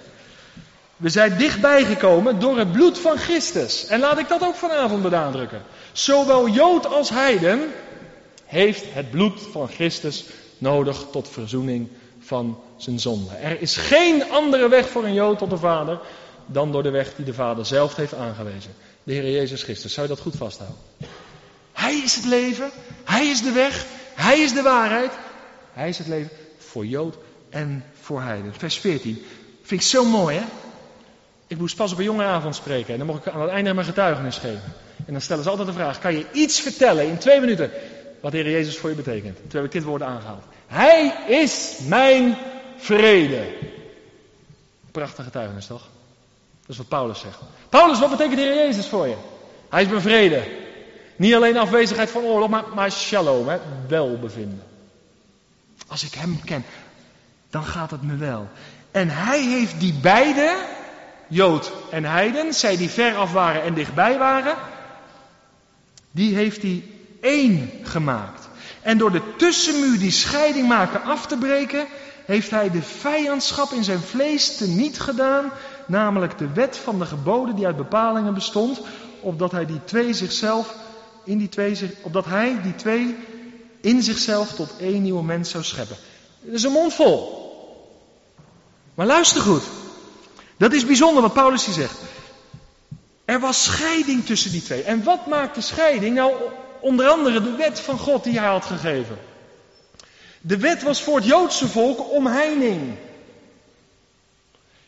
We zijn dichtbij gekomen door het bloed van Christus. En laat ik dat ook vanavond benadrukken. Zowel Jood als Heiden heeft het bloed van Christus nodig tot verzoening van zijn zonde. Er is geen andere weg voor een Jood tot de Vader dan door de weg die de Vader zelf heeft aangewezen. De Heer Jezus Christus. Zou je dat goed vasthouden? Hij is het leven. Hij is de weg. Hij is de waarheid. Hij is het leven voor Jood en voor Heiden. Vers 14. Vind ik zo mooi, hè? Ik moest pas op een jonge avond spreken en dan mocht ik aan het einde mijn getuigenis geven. En dan stellen ze altijd de vraag: kan je iets vertellen in twee minuten wat de Heer Jezus voor je betekent? Toen heb ik dit woord aangehaald. Hij is mijn vrede. Prachtige getuigenis toch? Dat is wat Paulus zegt. Paulus, wat betekent de Heer Jezus voor je? Hij is mijn vrede. Niet alleen afwezigheid van oorlog, maar, maar shalom, hè? welbevinden. Als ik hem ken, dan gaat het me wel. En hij heeft die beide Jood en Heiden, zij die ver af waren en dichtbij waren, die heeft hij één gemaakt. En door de tussenmuur die scheiding maakte af te breken, heeft hij de vijandschap in zijn vlees teniet gedaan, namelijk de wet van de geboden die uit bepalingen bestond, opdat hij die twee zichzelf in die twee, opdat hij die twee in zichzelf tot één nieuwe mens zou scheppen. Dat is een mond vol. Maar luister goed. Dat is bijzonder wat Paulus hier zegt. Er was scheiding tussen die twee. En wat maakt de scheiding? Nou, onder andere de wet van God die hij had gegeven. De wet was voor het Joodse volk omheining.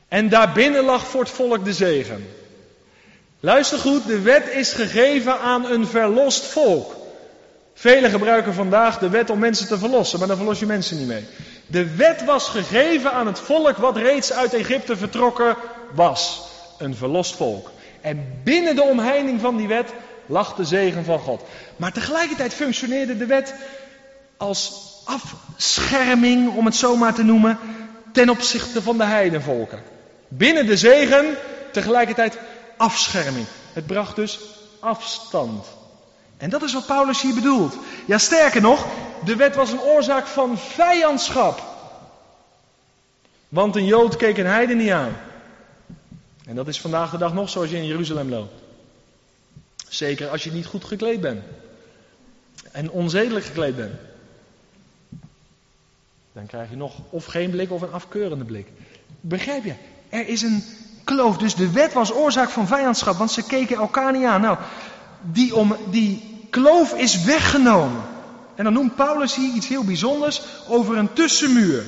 En daarbinnen lag voor het volk de zegen. Luister goed, de wet is gegeven aan een verlost volk. Velen gebruiken vandaag de wet om mensen te verlossen, maar dan verlos je mensen niet mee. De wet was gegeven aan het volk wat reeds uit Egypte vertrokken was. Een verlost volk. En binnen de omheining van die wet lag de zegen van God. Maar tegelijkertijd functioneerde de wet als afscherming, om het zo maar te noemen, ten opzichte van de heidenvolken. Binnen de zegen, tegelijkertijd afscherming. Het bracht dus afstand. En dat is wat Paulus hier bedoelt. Ja, sterker nog, de wet was een oorzaak van vijandschap. Want een Jood keek een heiden niet aan. En dat is vandaag de dag nog zo als je in Jeruzalem loopt. Zeker als je niet goed gekleed bent. En onzedelijk gekleed bent. Dan krijg je nog of geen blik of een afkeurende blik. Begrijp je? Er is een kloof. Dus de wet was oorzaak van vijandschap, want ze keken elkaar niet aan. Nou, die, om, die kloof is weggenomen. En dan noemt Paulus hier iets heel bijzonders over een tussenmuur.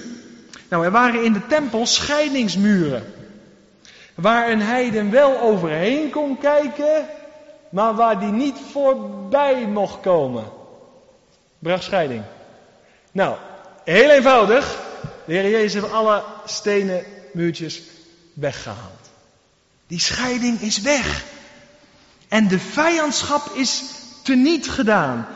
Nou, er waren in de tempel scheidingsmuren. Waar een heiden wel overheen kon kijken, maar waar die niet voorbij mocht komen. Bracht scheiding. Nou, heel eenvoudig. De Heer Jezus heeft alle stenen muurtjes weggehaald. Die scheiding is weg. En de vijandschap is teniet gedaan.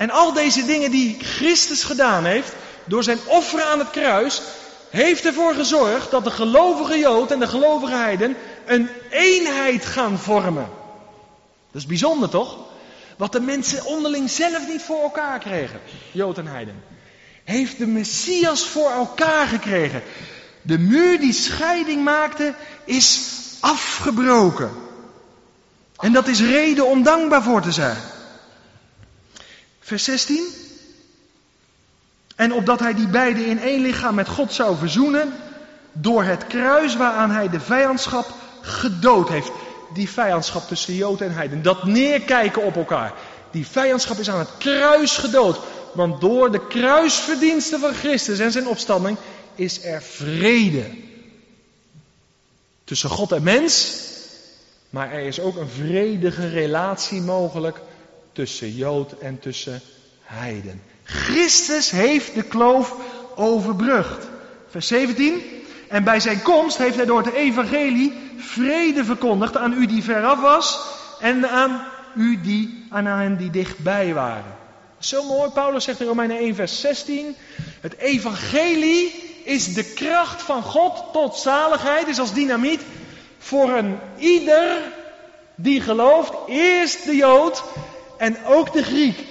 En al deze dingen die Christus gedaan heeft, door zijn offer aan het kruis, heeft ervoor gezorgd dat de gelovige Jood en de gelovige Heiden een eenheid gaan vormen. Dat is bijzonder toch? Wat de mensen onderling zelf niet voor elkaar kregen, Jood en Heiden. Heeft de Messias voor elkaar gekregen. De muur die scheiding maakte, is afgebroken. En dat is reden om dankbaar voor te zijn. Vers 16. En opdat hij die beiden in één lichaam met God zou verzoenen, door het kruis waaraan hij de vijandschap gedood heeft. Die vijandschap tussen Jood en Heiden. Dat neerkijken op elkaar. Die vijandschap is aan het kruis gedood. Want door de kruisverdiensten van Christus en zijn opstanding is er vrede. Tussen God en mens. Maar er is ook een vredige relatie mogelijk tussen Jood en tussen Heiden. Christus heeft de kloof overbrugd. Vers 17. En bij zijn komst heeft hij door het evangelie vrede verkondigd aan u die veraf was en aan u die aan hen die dichtbij waren. Zo mooi, Paulus zegt in Romeinen 1 vers 16. Het evangelie is de kracht van God tot zaligheid, is als dynamiet voor een ieder die gelooft, eerst de Jood en ook de Griek.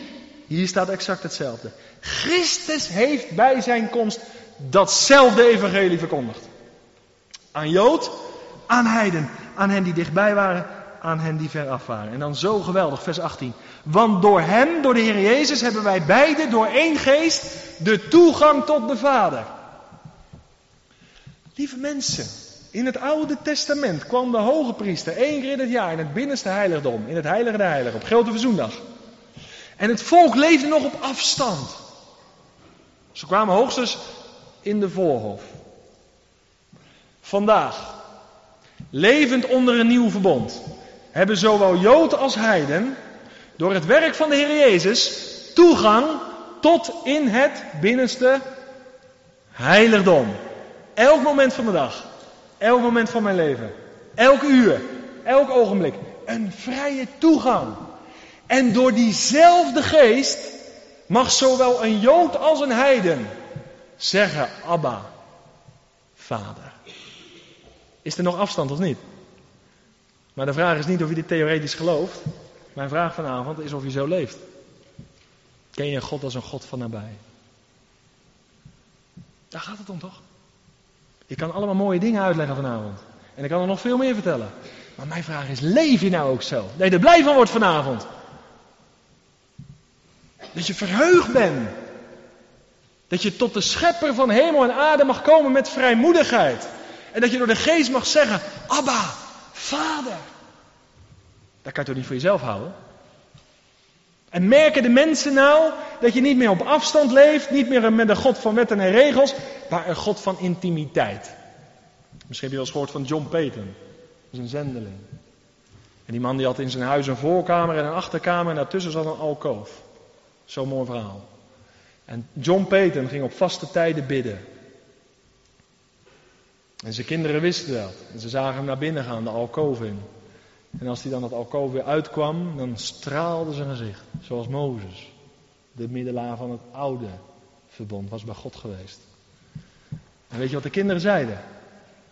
Hier staat exact hetzelfde. Christus heeft bij zijn komst datzelfde evangelie verkondigd. Aan Jood, aan Heiden, aan hen die dichtbij waren, aan hen die veraf waren. En dan zo geweldig, vers 18. Want door hem, door de Heer Jezus, hebben wij beide door één geest de toegang tot de Vader. Lieve mensen, in het Oude Testament kwam de hoge priester één keer in het jaar in het binnenste heiligdom, in het heilige de heilige, op grote verzoendag. En het volk leefde nog op afstand. Ze kwamen hoogstens in de voorhof. Vandaag, levend onder een nieuw verbond, hebben zowel Jood als Heiden door het werk van de Heer Jezus toegang tot in het binnenste heiligdom. Elk moment van de dag, elk moment van mijn leven, elk uur, elk ogenblik, een vrije toegang. En door diezelfde geest mag zowel een Jood als een Heiden zeggen, Abba, Vader. Is er nog afstand of niet? Maar de vraag is niet of je dit theoretisch gelooft. Mijn vraag vanavond is of je zo leeft. Ken je God als een God van nabij? Daar gaat het om toch? Je kan allemaal mooie dingen uitleggen vanavond. En ik kan er nog veel meer vertellen. Maar mijn vraag is, leef je nou ook zo? Dat je er blij van wordt vanavond. Dat je verheugd bent. Dat je tot de schepper van hemel en aarde mag komen met vrijmoedigheid. En dat je door de geest mag zeggen, Abba, Vader. Dat kan je toch niet voor jezelf houden? En merken de mensen nou dat je niet meer op afstand leeft, niet meer met een God van wetten en regels, maar een God van intimiteit. Misschien heb je wel eens gehoord van John Peyton, dat is een zendeling. En die man die had in zijn huis een voorkamer en een achterkamer en daartussen zat een alkoof. Zo'n mooi verhaal. En John Peyton ging op vaste tijden bidden. En zijn kinderen wisten dat. En ze zagen hem naar binnen gaan, de alkoof in. En als hij dan dat alkoof weer uitkwam, dan straalde zijn gezicht. Zoals Mozes. De middelaar van het oude verbond was bij God geweest. En weet je wat de kinderen zeiden?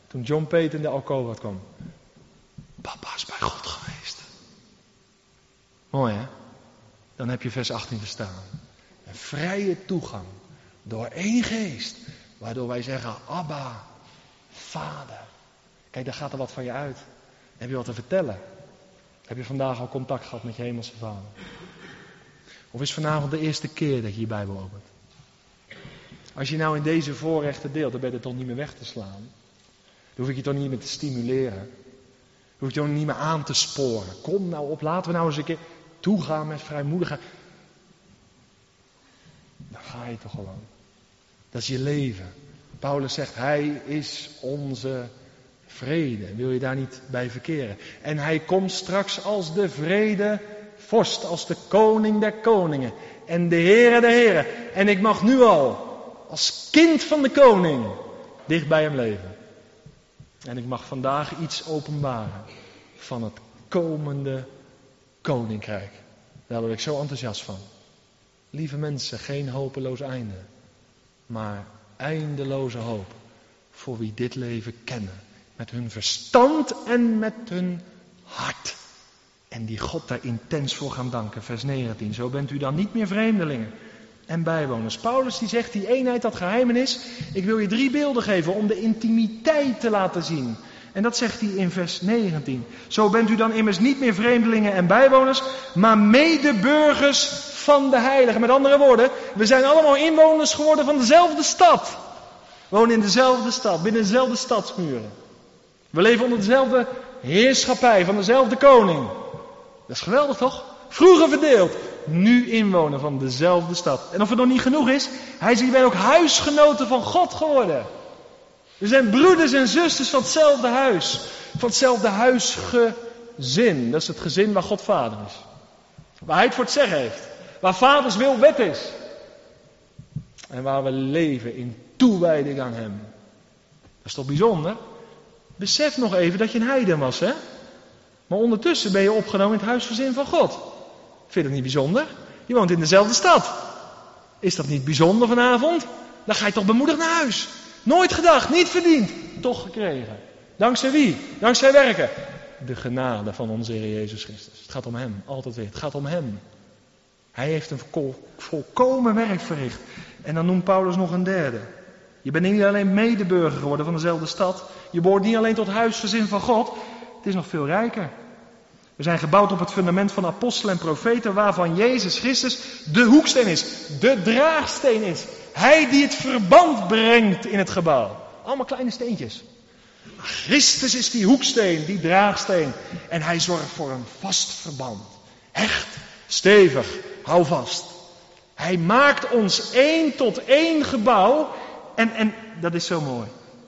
Toen John Peter in de alkoof kwam. Papa is bij God geweest. Mooi hè? Dan heb je vers 18 verstaan. Een vrije toegang door één geest. Waardoor wij zeggen, Abba, Vader. Kijk, daar gaat er wat van je uit. Heb je wat te vertellen? Heb je vandaag al contact gehad met je hemelse vader? Of is vanavond de eerste keer dat je je Bijbel opent? Als je nou in deze voorrechten deelt, dan ben je het toch niet meer weg te slaan. Dan hoef ik je toch niet meer te stimuleren. Dan hoef je toch niet meer aan te sporen. Kom nou op, laten we nou eens een keer toegaan met vrijmoedigheid. Dan ga je toch gewoon. Dat is je leven. Paulus zegt, hij is onze vrede. Wil je daar niet bij verkeren? En hij komt straks als de vrede vorst, als de koning der koningen. En de Heere der heren. En ik mag nu al, als kind van de koning, dicht bij hem leven. En ik mag vandaag iets openbaren van het komende koninkrijk. Daar word ik zo enthousiast van. Lieve mensen, geen hopeloos einde, maar eindeloze hoop voor wie dit leven kennen. Met hun verstand en met hun hart. En die God daar intens voor gaan danken. Vers 19. Zo bent u dan niet meer vreemdelingen en bijwoners. Paulus die zegt die eenheid, dat geheimenis. Ik wil je drie beelden geven om de intimiteit te laten zien. En dat zegt hij in vers 19. Zo bent u dan immers niet meer vreemdelingen en bijwoners, maar medeburgers van de heiligen. Met andere woorden, we zijn allemaal inwoners geworden van dezelfde stad. We wonen in dezelfde stad, binnen dezelfde stadsmuren. We leven onder dezelfde heerschappij van dezelfde koning. Dat is geweldig toch? Vroeger verdeeld, nu inwoner van dezelfde stad. En of het nog niet genoeg is, hij is hier ook huisgenoten van God geworden. We zijn broeders en zusters van hetzelfde huis. Van hetzelfde huisgezin. Dat is het gezin waar God vader is. Waar hij het voor het zeggen heeft. Waar vaders wil wet is. En waar we leven in toewijding aan hem. Dat is toch bijzonder? Besef nog even dat je een heiden was, hè? Maar ondertussen ben je opgenomen in het huisgezin van God. Vind je dat niet bijzonder? Je woont in dezelfde stad. Is dat niet bijzonder vanavond? Dan ga je toch bemoedigd naar huis. Nooit gedacht, niet verdiend, toch gekregen. Dankzij wie? Dankzij werken. De genade van onze Heer Jezus Christus. Het gaat om Hem, altijd weer. Het gaat om Hem. Hij heeft een volkomen werk verricht. En dan noemt Paulus nog een derde. Je bent niet alleen medeburger geworden van dezelfde stad. Je behoort niet alleen tot huisgezin van God. Het is nog veel rijker. We zijn gebouwd op het fundament van apostelen en profeten, waarvan Jezus Christus de hoeksteen is, de draagsteen is. Hij die het verband brengt in het gebouw. Allemaal kleine steentjes. Christus is die hoeksteen, die draagsteen. En hij zorgt voor een vast verband. Hecht, stevig, hou vast. Hij maakt ons één tot één gebouw. En, en dat is zo mooi.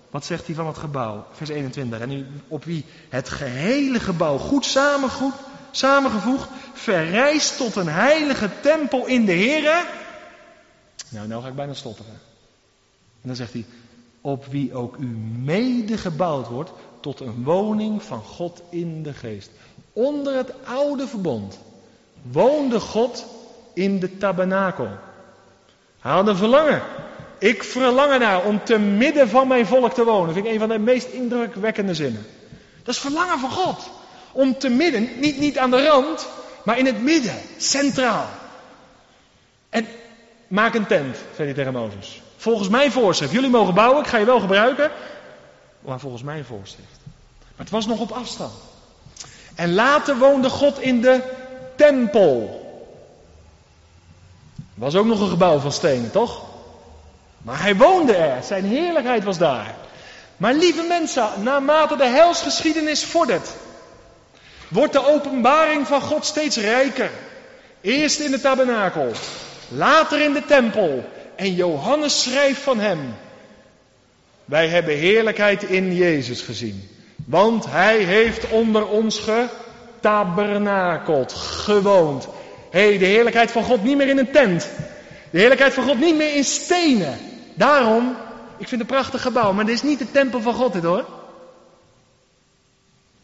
Wat zegt hij van het gebouw? Vers 21. En op wie het gehele gebouw goed samengevoegd, samengevoegd verrijst tot een heilige tempel in de Here. Nou, nou ga ik bijna stotteren. En dan zegt hij, op wie ook u mede gebouwd wordt tot een woning van God in de geest. Onder het oude verbond woonde God in de tabernakel. Hij had een verlangen ik verlang ernaar om te midden van mijn volk te wonen. Dat vind ik een van de meest indrukwekkende zinnen. Dat is verlangen van God. Om te midden, niet, niet aan de rand, maar in het midden, centraal. En maak een tent, zei hij tegen Mozes. Volgens mijn voorschrift. Jullie mogen bouwen, ik ga je wel gebruiken. Maar volgens mijn voorschrift. Maar het was nog op afstand. En later woonde God in de tempel. Was ook nog een gebouw van stenen, toch? Maar hij woonde er, zijn heerlijkheid was daar. Maar lieve mensen, naarmate de helsgeschiedenis vordert, wordt de openbaring van God steeds rijker. Eerst in de tabernakel, later in de tempel. En Johannes schrijft van hem. Wij hebben heerlijkheid in Jezus gezien. Want hij heeft onder ons getabernakeld, gewoond. Hé, hey, de heerlijkheid van God niet meer in een tent. De heerlijkheid van God niet meer in stenen. Daarom, ik vind het een prachtig gebouw, maar dit is niet de tempel van God dit hoor.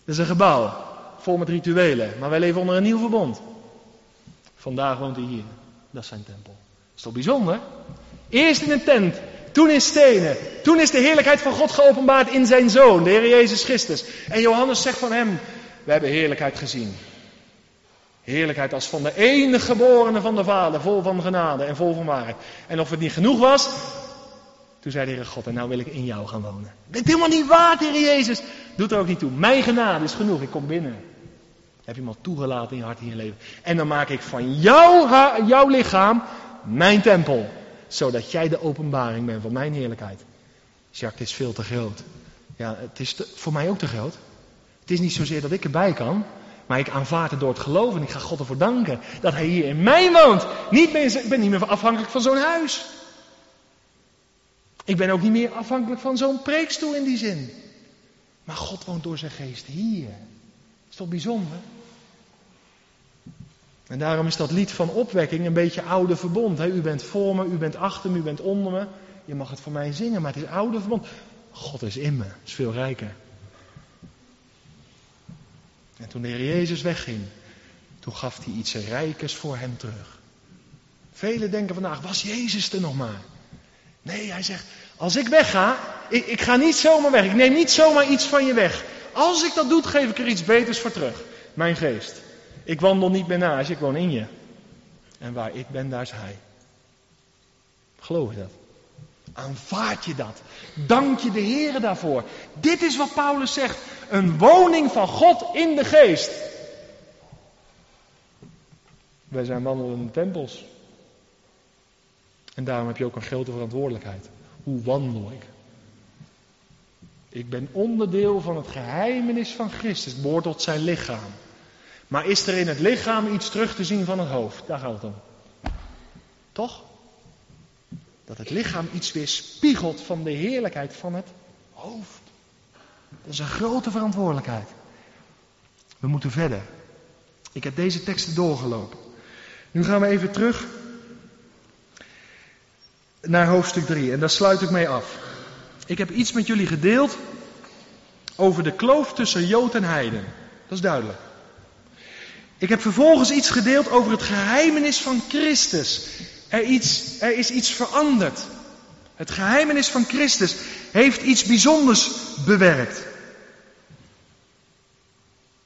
Dit is een gebouw, vol met rituelen, maar wij leven onder een nieuw verbond. Vandaag woont hij hier, dat is zijn tempel. Dat is toch bijzonder? Eerst in een tent, toen in stenen, toen is de heerlijkheid van God geopenbaard in zijn Zoon, de Heer Jezus Christus. En Johannes zegt van hem, we hebben heerlijkheid gezien. Heerlijkheid als van de enige geborene van de Vader, vol van genade en vol van waarheid. En of het niet genoeg was, toen zei de Heer God, en nou wil ik in jou gaan wonen. Dat is helemaal niet waar, Heer Jezus. Doet er ook niet toe. Mijn genade is genoeg, ik kom binnen. Heb je iemand toegelaten in je hart, in je leven. En dan maak ik van jou, jouw lichaam mijn tempel. Zodat jij de openbaring bent van mijn heerlijkheid. Jacques, het is veel te groot. Ja, het is voor mij ook te groot. Het is niet zozeer dat ik erbij kan. Maar ik aanvaard het door het geloven. En ik ga God ervoor danken dat hij hier in mij woont. Niet meer, ik ben niet meer afhankelijk van zo'n huis. Ik ben ook niet meer afhankelijk van zo'n preekstoel in die zin. Maar God woont door zijn geest hier. Is toch bijzonder? En daarom is dat lied van opwekking een beetje oude verbond. U bent voor me, u bent achter me, u bent onder me. Je mag het voor mij zingen, maar het is oude verbond. God is in me, is veel rijker. En toen de Heer Jezus wegging, toen gaf hij iets rijkers voor hem terug. Velen denken vandaag, was Jezus er nog maar? Nee, hij zegt, als ik wegga, ik, ik ga niet zomaar weg. Ik neem niet zomaar iets van je weg. Als ik dat doe, geef ik er iets beters voor terug. Mijn geest. Ik wandel niet meer naast ik woon in je. En waar ik ben, daar is hij. Geloof je dat? Aanvaard je dat? Dank je de Heer daarvoor? Dit is wat Paulus zegt. Een woning van God in de geest. Wij zijn wandelende tempels. En daarom heb je ook een grote verantwoordelijkheid. Hoe wandel ik? Ik ben onderdeel van het geheimenis van Christus. Behoort tot zijn lichaam. Maar is er in het lichaam iets terug te zien van het hoofd? Daar gaat het om. Toch? Dat het lichaam iets weer spiegelt van de heerlijkheid van het hoofd. Dat is een grote verantwoordelijkheid. We moeten verder. Ik heb deze teksten doorgelopen. Nu gaan we even terug naar hoofdstuk 3 en daar sluit ik mee af. Ik heb iets met jullie gedeeld over de kloof tussen Jood en Heiden. Dat is duidelijk. Ik heb vervolgens iets gedeeld over het geheimenis van Christus. Er, iets, er is iets veranderd. Het geheimenis van Christus heeft iets bijzonders bewerkt.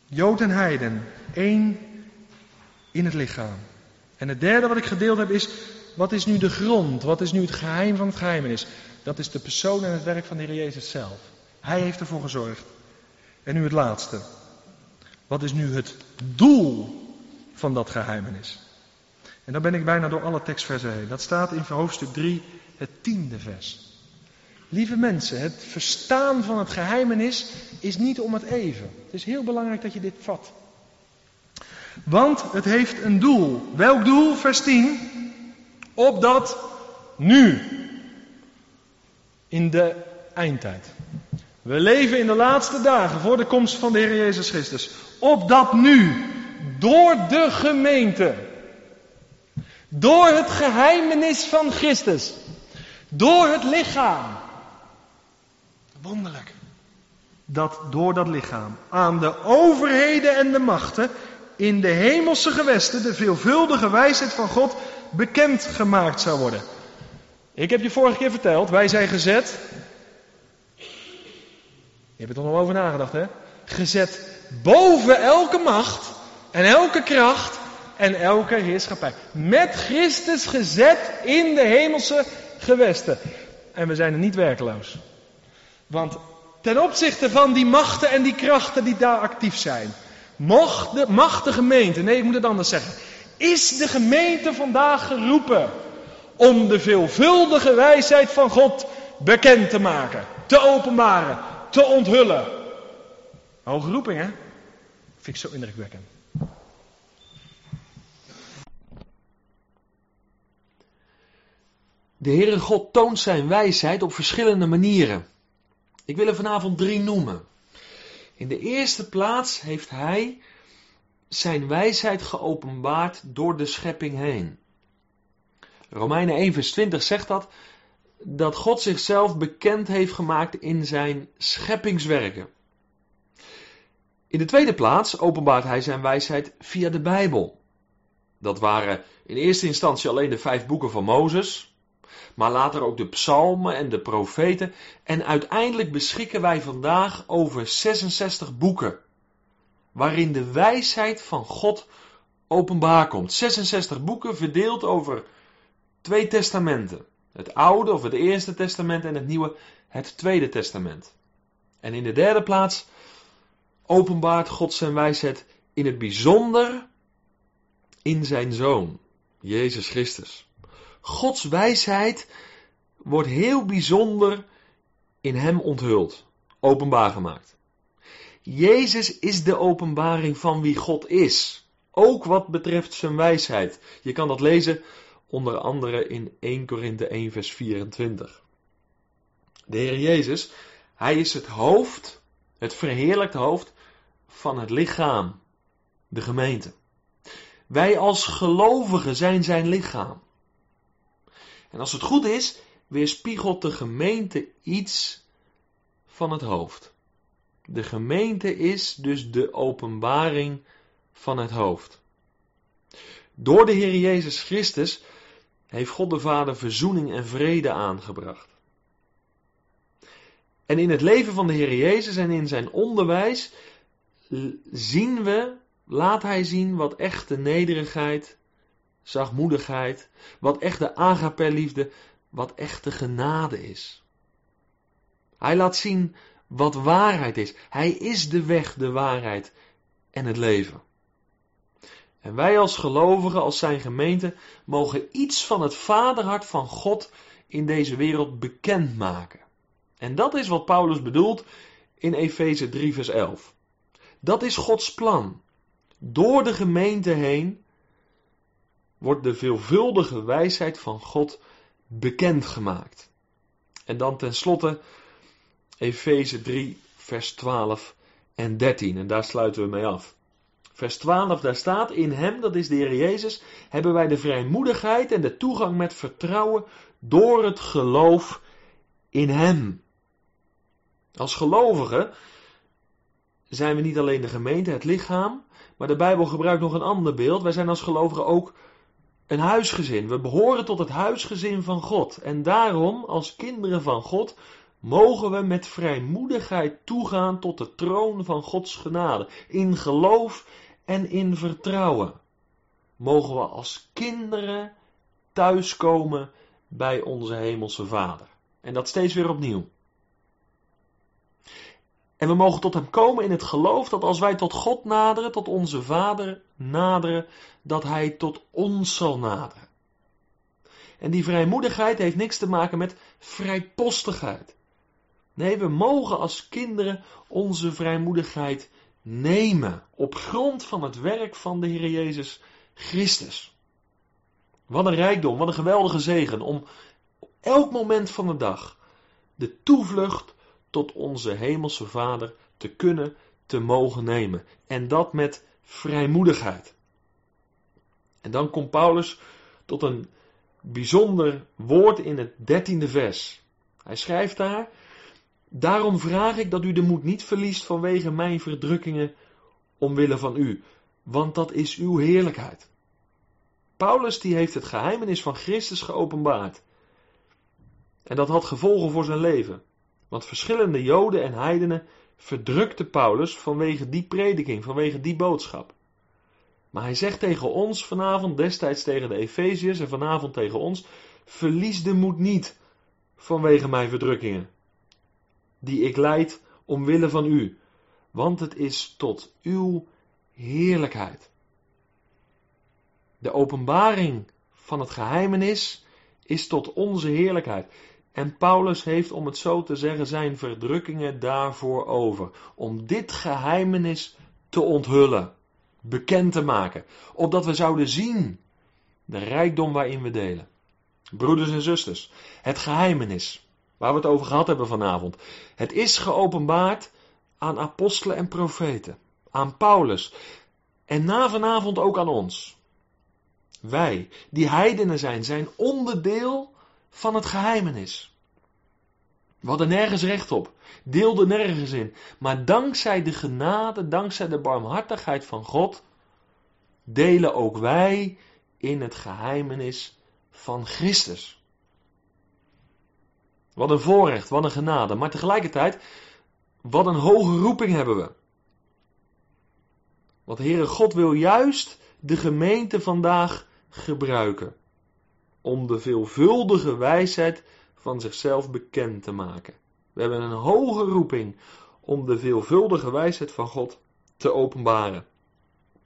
Jood en Heiden, één in het lichaam. En het derde wat ik gedeeld heb is, wat is nu de grond? Wat is nu het geheim van het geheimenis? Dat is de persoon en het werk van de Heer Jezus zelf. Hij heeft ervoor gezorgd. En nu het laatste. Wat is nu het doel van dat geheimenis? En dan ben ik bijna door alle tekstversen heen. Dat staat in hoofdstuk 3, het tiende vers. Lieve mensen, het verstaan van het geheimenis is niet om het even. Het is heel belangrijk dat je dit vat. Want het heeft een doel. Welk doel? Vers 10. Opdat nu, in de eindtijd. We leven in de laatste dagen voor de komst van de Heer Jezus Christus. Opdat nu, door de gemeente, door het geheimenis van Christus, door het lichaam, wonderlijk, dat door dat lichaam aan de overheden en de machten in de hemelse gewesten de veelvuldige wijsheid van God bekend gemaakt zou worden. Ik heb je vorige keer verteld, wij zijn gezet. Je hebt er toch nog over nagedacht, hè? Gezet boven elke macht en elke kracht en elke heerschappij. Met Christus gezet in de hemelse gewesten. En we zijn er niet werkloos. Want ten opzichte van die machten en die krachten die daar actief zijn, mocht de, mag de gemeente, nee ik moet het anders zeggen, is de gemeente vandaag geroepen om de veelvuldige wijsheid van God bekend te maken, te openbaren, te onthullen. Hoge roeping hè? Vind ik zo indrukwekkend. De Heere God toont zijn wijsheid op verschillende manieren. Ik wil er vanavond drie noemen. In de eerste plaats heeft Hij zijn wijsheid geopenbaard door de schepping heen. Romeinen 1 vers 20 zegt dat, dat God zichzelf bekend heeft gemaakt in zijn scheppingswerken. In de tweede plaats openbaart hij zijn wijsheid via de Bijbel. Dat waren in eerste instantie alleen de vijf boeken van Mozes, maar later ook de psalmen en de profeten. En uiteindelijk beschikken wij vandaag over 66 boeken, waarin de wijsheid van God openbaar komt. 66 boeken verdeeld over twee testamenten. Het Oude of het Eerste Testament en het Nieuwe, het Tweede Testament. En in de derde plaats openbaart God zijn wijsheid in het bijzonder in zijn Zoon, Jezus Christus. Gods wijsheid wordt heel bijzonder in Hem onthuld, openbaar gemaakt. Jezus is de openbaring van wie God is, ook wat betreft zijn wijsheid. Je kan dat lezen onder andere in 1 Korinthe 1 vers 24. De Heer Jezus, Hij is het hoofd, het verheerlijkte hoofd van het lichaam, de gemeente. Wij als gelovigen zijn zijn lichaam. En als het goed is, weerspiegelt de gemeente iets van het hoofd. De gemeente is dus de openbaring van het hoofd. Door de Heer Jezus Christus heeft God de Vader verzoening en vrede aangebracht. En in het leven van de Heer Jezus en in zijn onderwijs zien we, laat hij zien wat echte nederigheid, zachtmoedigheid, wat echte agape-liefde, wat echte genade is. Hij laat zien wat waarheid is. Hij is de weg, de waarheid en het leven. En wij als gelovigen, als zijn gemeente, mogen iets van het vaderhart van God in deze wereld bekendmaken. En dat is wat Paulus bedoelt in Efeze 3, vers 11. Dat is Gods plan. Door de gemeente heen wordt de veelvuldige wijsheid van God bekendgemaakt. En dan tenslotte Efeze 3, vers 12 en 13. En daar sluiten we mee af. Vers 12, daar staat: In hem, dat is de Heer Jezus, hebben wij de vrijmoedigheid en de toegang met vertrouwen door het geloof in hem. Als gelovigen zijn we niet alleen de gemeente, het lichaam, maar de Bijbel gebruikt nog een ander beeld. Wij zijn als gelovigen ook een huisgezin. We behoren tot het huisgezin van God. En daarom, als kinderen van God, mogen we met vrijmoedigheid toegaan tot de troon van Gods genade. In geloof en in vertrouwen. Mogen we als kinderen thuiskomen bij onze Hemelse Vader. En dat steeds weer opnieuw. En we mogen tot Hem komen in het geloof dat als wij tot God naderen, tot onze Vader naderen, dat Hij tot ons zal naderen. En die vrijmoedigheid heeft niks te maken met vrijpostigheid. Nee, we mogen als kinderen onze vrijmoedigheid nemen op grond van het werk van de Heer Jezus Christus. Wat een rijkdom, wat een geweldige zegen om op elk moment van de dag de toevlucht tot onze Hemelse Vader te kunnen, te mogen nemen. En dat met vrijmoedigheid. En dan komt Paulus tot een bijzonder woord in het dertiende vers. Hij schrijft daar: Daarom vraag ik dat u de moed niet verliest vanwege mijn verdrukkingen omwille van u, want dat is uw heerlijkheid. Paulus die heeft het geheimenis van Christus geopenbaard. En dat had gevolgen voor zijn leven. Want verschillende Joden en heidenen verdrukten Paulus vanwege die prediking, vanwege die boodschap. Maar hij zegt tegen ons vanavond, destijds tegen de Efeziërs en vanavond tegen ons: verlies de moed niet vanwege mijn verdrukkingen, die ik leid omwille van u, want het is tot uw heerlijkheid. De openbaring van het geheimenis is tot onze heerlijkheid. En Paulus heeft, om het zo te zeggen, zijn verdrukkingen daarvoor over. Om dit geheimenis te onthullen, bekend te maken. Opdat we zouden zien de rijkdom waarin we delen. Broeders en zusters, het geheimenis, waar we het over gehad hebben vanavond. Het is geopenbaard aan apostelen en profeten. Aan Paulus. En na vanavond ook aan ons. Wij, die heidenen zijn, zijn onderdeel van het geheimenis. We hadden nergens recht op, deelden nergens in. Maar dankzij de genade, dankzij de barmhartigheid van God, delen ook wij in het geheimenis van Christus. Wat een voorrecht, wat een genade. Maar tegelijkertijd, wat een hoge roeping hebben we. Want Heere God wil juist de gemeente vandaag gebruiken. Om de veelvuldige wijsheid van zichzelf bekend te maken. We hebben een hoge roeping om de veelvuldige wijsheid van God te openbaren.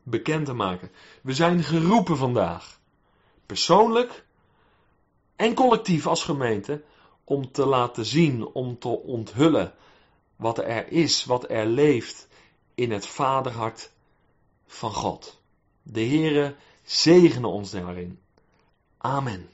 Bekend te maken. We zijn geroepen vandaag. Persoonlijk en collectief als gemeente. Om te laten zien, om te onthullen wat er is, wat er leeft in het vaderhart van God. De Heere zegene ons daarin. Amen.